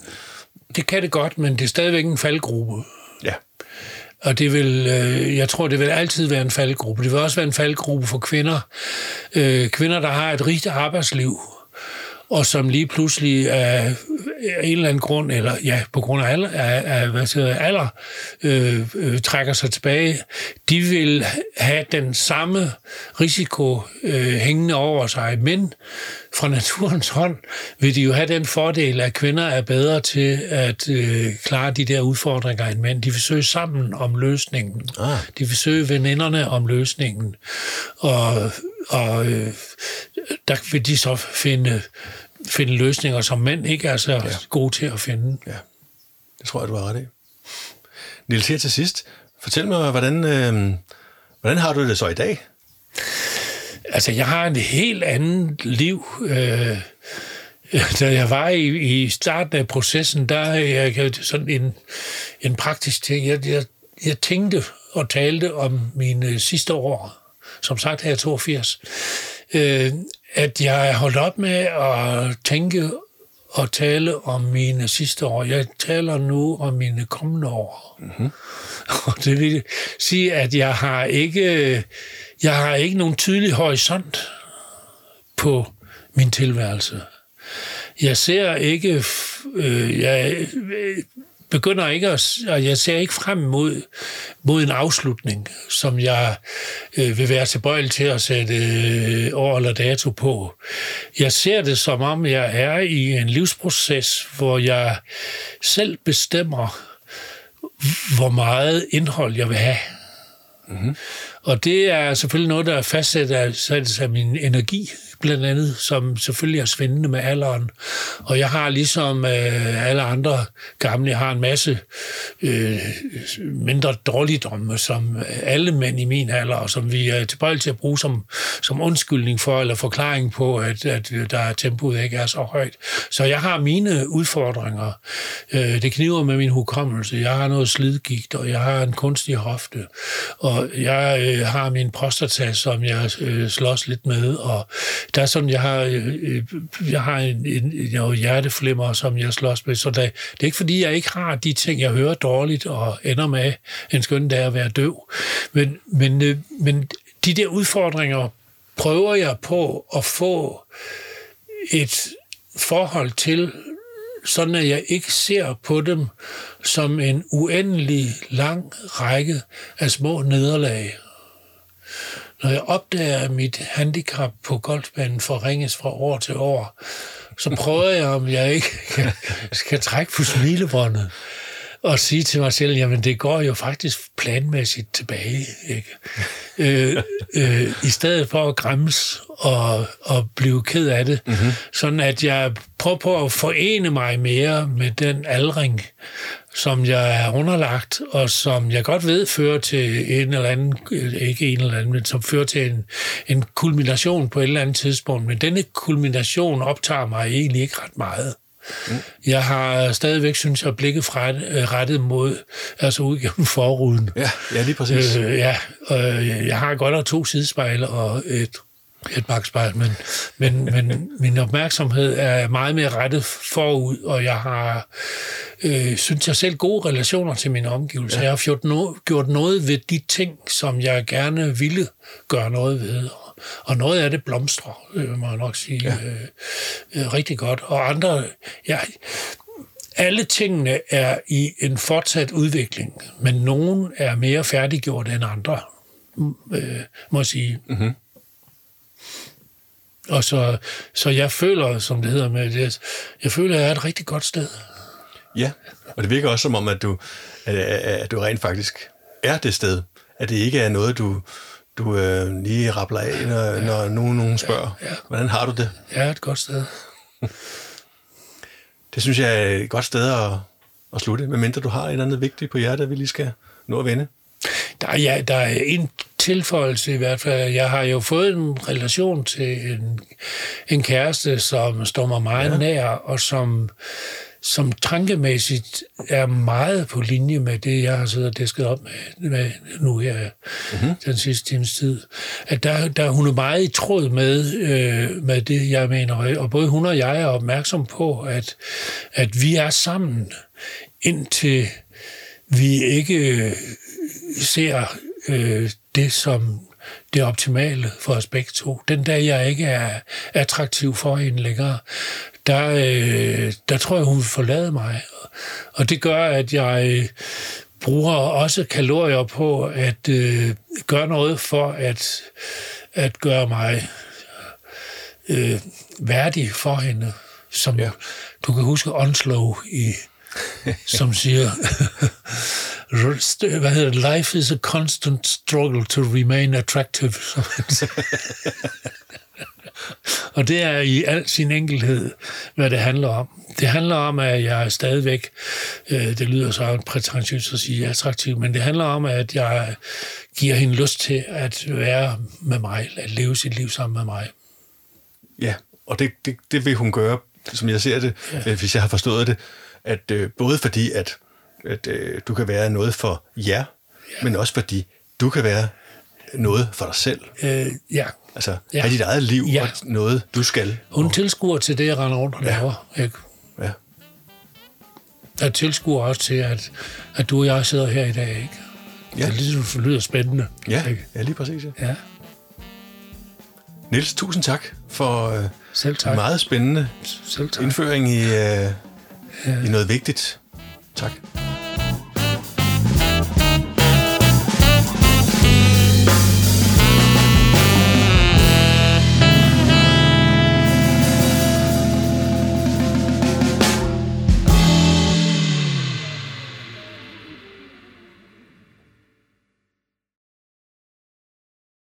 B: Det kan det godt, men det er stadigvæk en faldgruppe.
A: Ja.
B: Og det vil, øh, jeg tror, det vil altid være en faldgruppe. Det vil også være en faldgruppe for kvinder. Øh, kvinder, der har et rigt arbejdsliv, og som lige pludselig af en eller anden grund, eller ja, på grund af alder, af, af, hvad siger, alder øh, øh, trækker sig tilbage, de vil have den samme risiko øh, hængende over sig, men fra naturens hånd vil de jo have den fordel, at kvinder er bedre til at øh, klare de der udfordringer end mænd. De vil søge sammen om løsningen. Ah. De vil søge veninderne om løsningen. Og, og øh, der vil de så finde, finde løsninger, som mænd ikke er så ja. gode til at finde.
A: Ja, det tror jeg, du har ret i. Niels, her til sidst, fortæl mig, hvordan, øh, hvordan har du det så i dag?
B: Altså, jeg har en helt andet liv. Øh, da jeg var i, i starten af processen, der er jeg sådan en, en praktisk ting. Jeg, jeg, jeg tænkte og talte om mine sidste år. Som sagt er jeg 82. Øh, at jeg holdt op med at tænke og tale om mine sidste år. Jeg taler nu om mine kommende år. Mm-hmm. Og det vil sige, at jeg har ikke jeg har ikke nogen tydelig horisont på min tilværelse. Jeg ser ikke, øh, jeg øh, begynder ikke at, og jeg ser ikke frem mod, mod en afslutning, som jeg øh, vil være tilbøjelig til at sætte øh, år eller dato på. Jeg ser det som om, jeg er i en livsproces, hvor jeg selv bestemmer, hvor meget indhold jeg vil have. Mm-hmm. Og det er selvfølgelig noget, der er fastsat af, af min energi, blandt andet, som selvfølgelig er svindende med alderen. Og jeg har ligesom øh, alle andre gamle, jeg har en masse øh, mindre dårligdomme, som alle mænd i min alder, og som vi er tilbøjelige til at bruge som, som undskyldning for, eller forklaring på, at, at der er tempoet ikke er så højt. Så jeg har mine udfordringer. Øh, det kniver med min hukommelse. Jeg har noget slidgigt, og jeg har en kunstig hofte. Og jeg øh, har min prostata, som jeg øh, slås lidt med, og der er sådan, jeg har, øh, øh jeg har en, en, en hjerteflimmer, som jeg slås med, så der, det er ikke fordi, jeg ikke har de ting, jeg hører dårligt og ender med en skøn dag at være døv. Men, men, øh, men de der udfordringer prøver jeg på at få et forhold til, sådan at jeg ikke ser på dem som en uendelig lang række af små nederlag. Når jeg opdager, at mit handicap på golfbanen forringes fra år til år, så prøver jeg, om jeg ikke skal trække på smilebåndet og sige til mig selv, jamen det går jo faktisk planmæssigt tilbage. Ikke? øh, øh, I stedet for at græmmes og, og blive ked af det. Mm-hmm. Sådan at jeg prøver på at forene mig mere med den aldring, som jeg er underlagt, og som jeg godt ved fører til en eller anden, ikke en eller anden, men som fører til en, en kulmination på et eller andet tidspunkt. Men denne kulmination optager mig egentlig ikke ret meget. Mm. Jeg har stadigvæk, synes jeg, blikket fra, øh, rettet mod, altså ud gennem forruden.
A: Ja, ja lige præcis.
B: Øh, ja, øh, jeg har godt nok to sidespejle og et et bagspejl, men, men, men min opmærksomhed er meget mere rettet forud, og jeg har, øh, synes jeg selv, gode relationer til mine omgivelser. Ja. Jeg har gjort, no, gjort noget ved de ting, som jeg gerne ville gøre noget ved, og noget af det blomstrer, øh, må jeg nok sige, ja. øh, øh, rigtig godt. Og andre, ja, alle tingene er i en fortsat udvikling, men nogen er mere færdiggjort end andre, øh, må jeg sige. Mm-hmm. Og så, så jeg føler, som det hedder med det, jeg føler, at jeg er et rigtig godt sted.
A: Ja, og det virker også som om, at du, at, at du rent faktisk er det sted. At det ikke er noget, du, du øh, lige rappler af, når, ja. når nogen, nogen spørger. Ja, ja. Hvordan har du det?
B: Er et godt sted.
A: det synes jeg er et godt sted at, at slutte, medmindre du har et eller andet vigtigt på hjertet, vi lige skal nå at vende.
B: Der, ja, der er en tilføjelse i hvert fald. Jeg har jo fået en relation til en, en kæreste, som står mig meget ja. nær, og som, som tankemæssigt er meget på linje med det, jeg har siddet og disket op med, med nu her mm-hmm. den sidste times tid. At der, der hun er meget i tråd med, øh, med det, jeg mener. Og både hun og jeg er opmærksom på, at, at vi er sammen, indtil vi ikke ser øh, det som det optimale for os begge to. Den dag, jeg ikke er attraktiv for hende længere, der, øh, der tror jeg, hun vil forlade mig. Og det gør, at jeg bruger også kalorier på at øh, gøre noget for at, at gøre mig øh, værdig for hende. Som ja. du kan huske Onslow i som siger, hvad hedder det, life is a constant struggle to remain attractive. og det er i al sin enkelhed, hvad det handler om. Det handler om, at jeg er stadigvæk, øh, det lyder så prætentiøst at sige attraktiv, men det handler om, at jeg giver hende lyst til at være med mig, at leve sit liv sammen med mig.
A: Ja, og det, det, det vil hun gøre, som jeg ser det, ja. hvis jeg har forstået det, at øh, både fordi, at, at øh, du kan være noget for jer, ja. men også fordi du kan være noget for dig selv.
B: Øh, ja.
A: Altså, ja. have dit eget liv ja. og noget, du skal.
B: Hun tilskuer til det, jeg render rundt og ja. laver. Ikke? Ja. Jeg tilskuer også til, at, at du og jeg sidder her i dag, ikke? Ja. Det ligesom lyder spændende.
A: Ja, ikke? ja lige præcis. Ja. ja. Niels, tusind tak for øh, Selv tak. en meget spændende Selv tak. indføring i, øh, i noget vigtigt. Tak.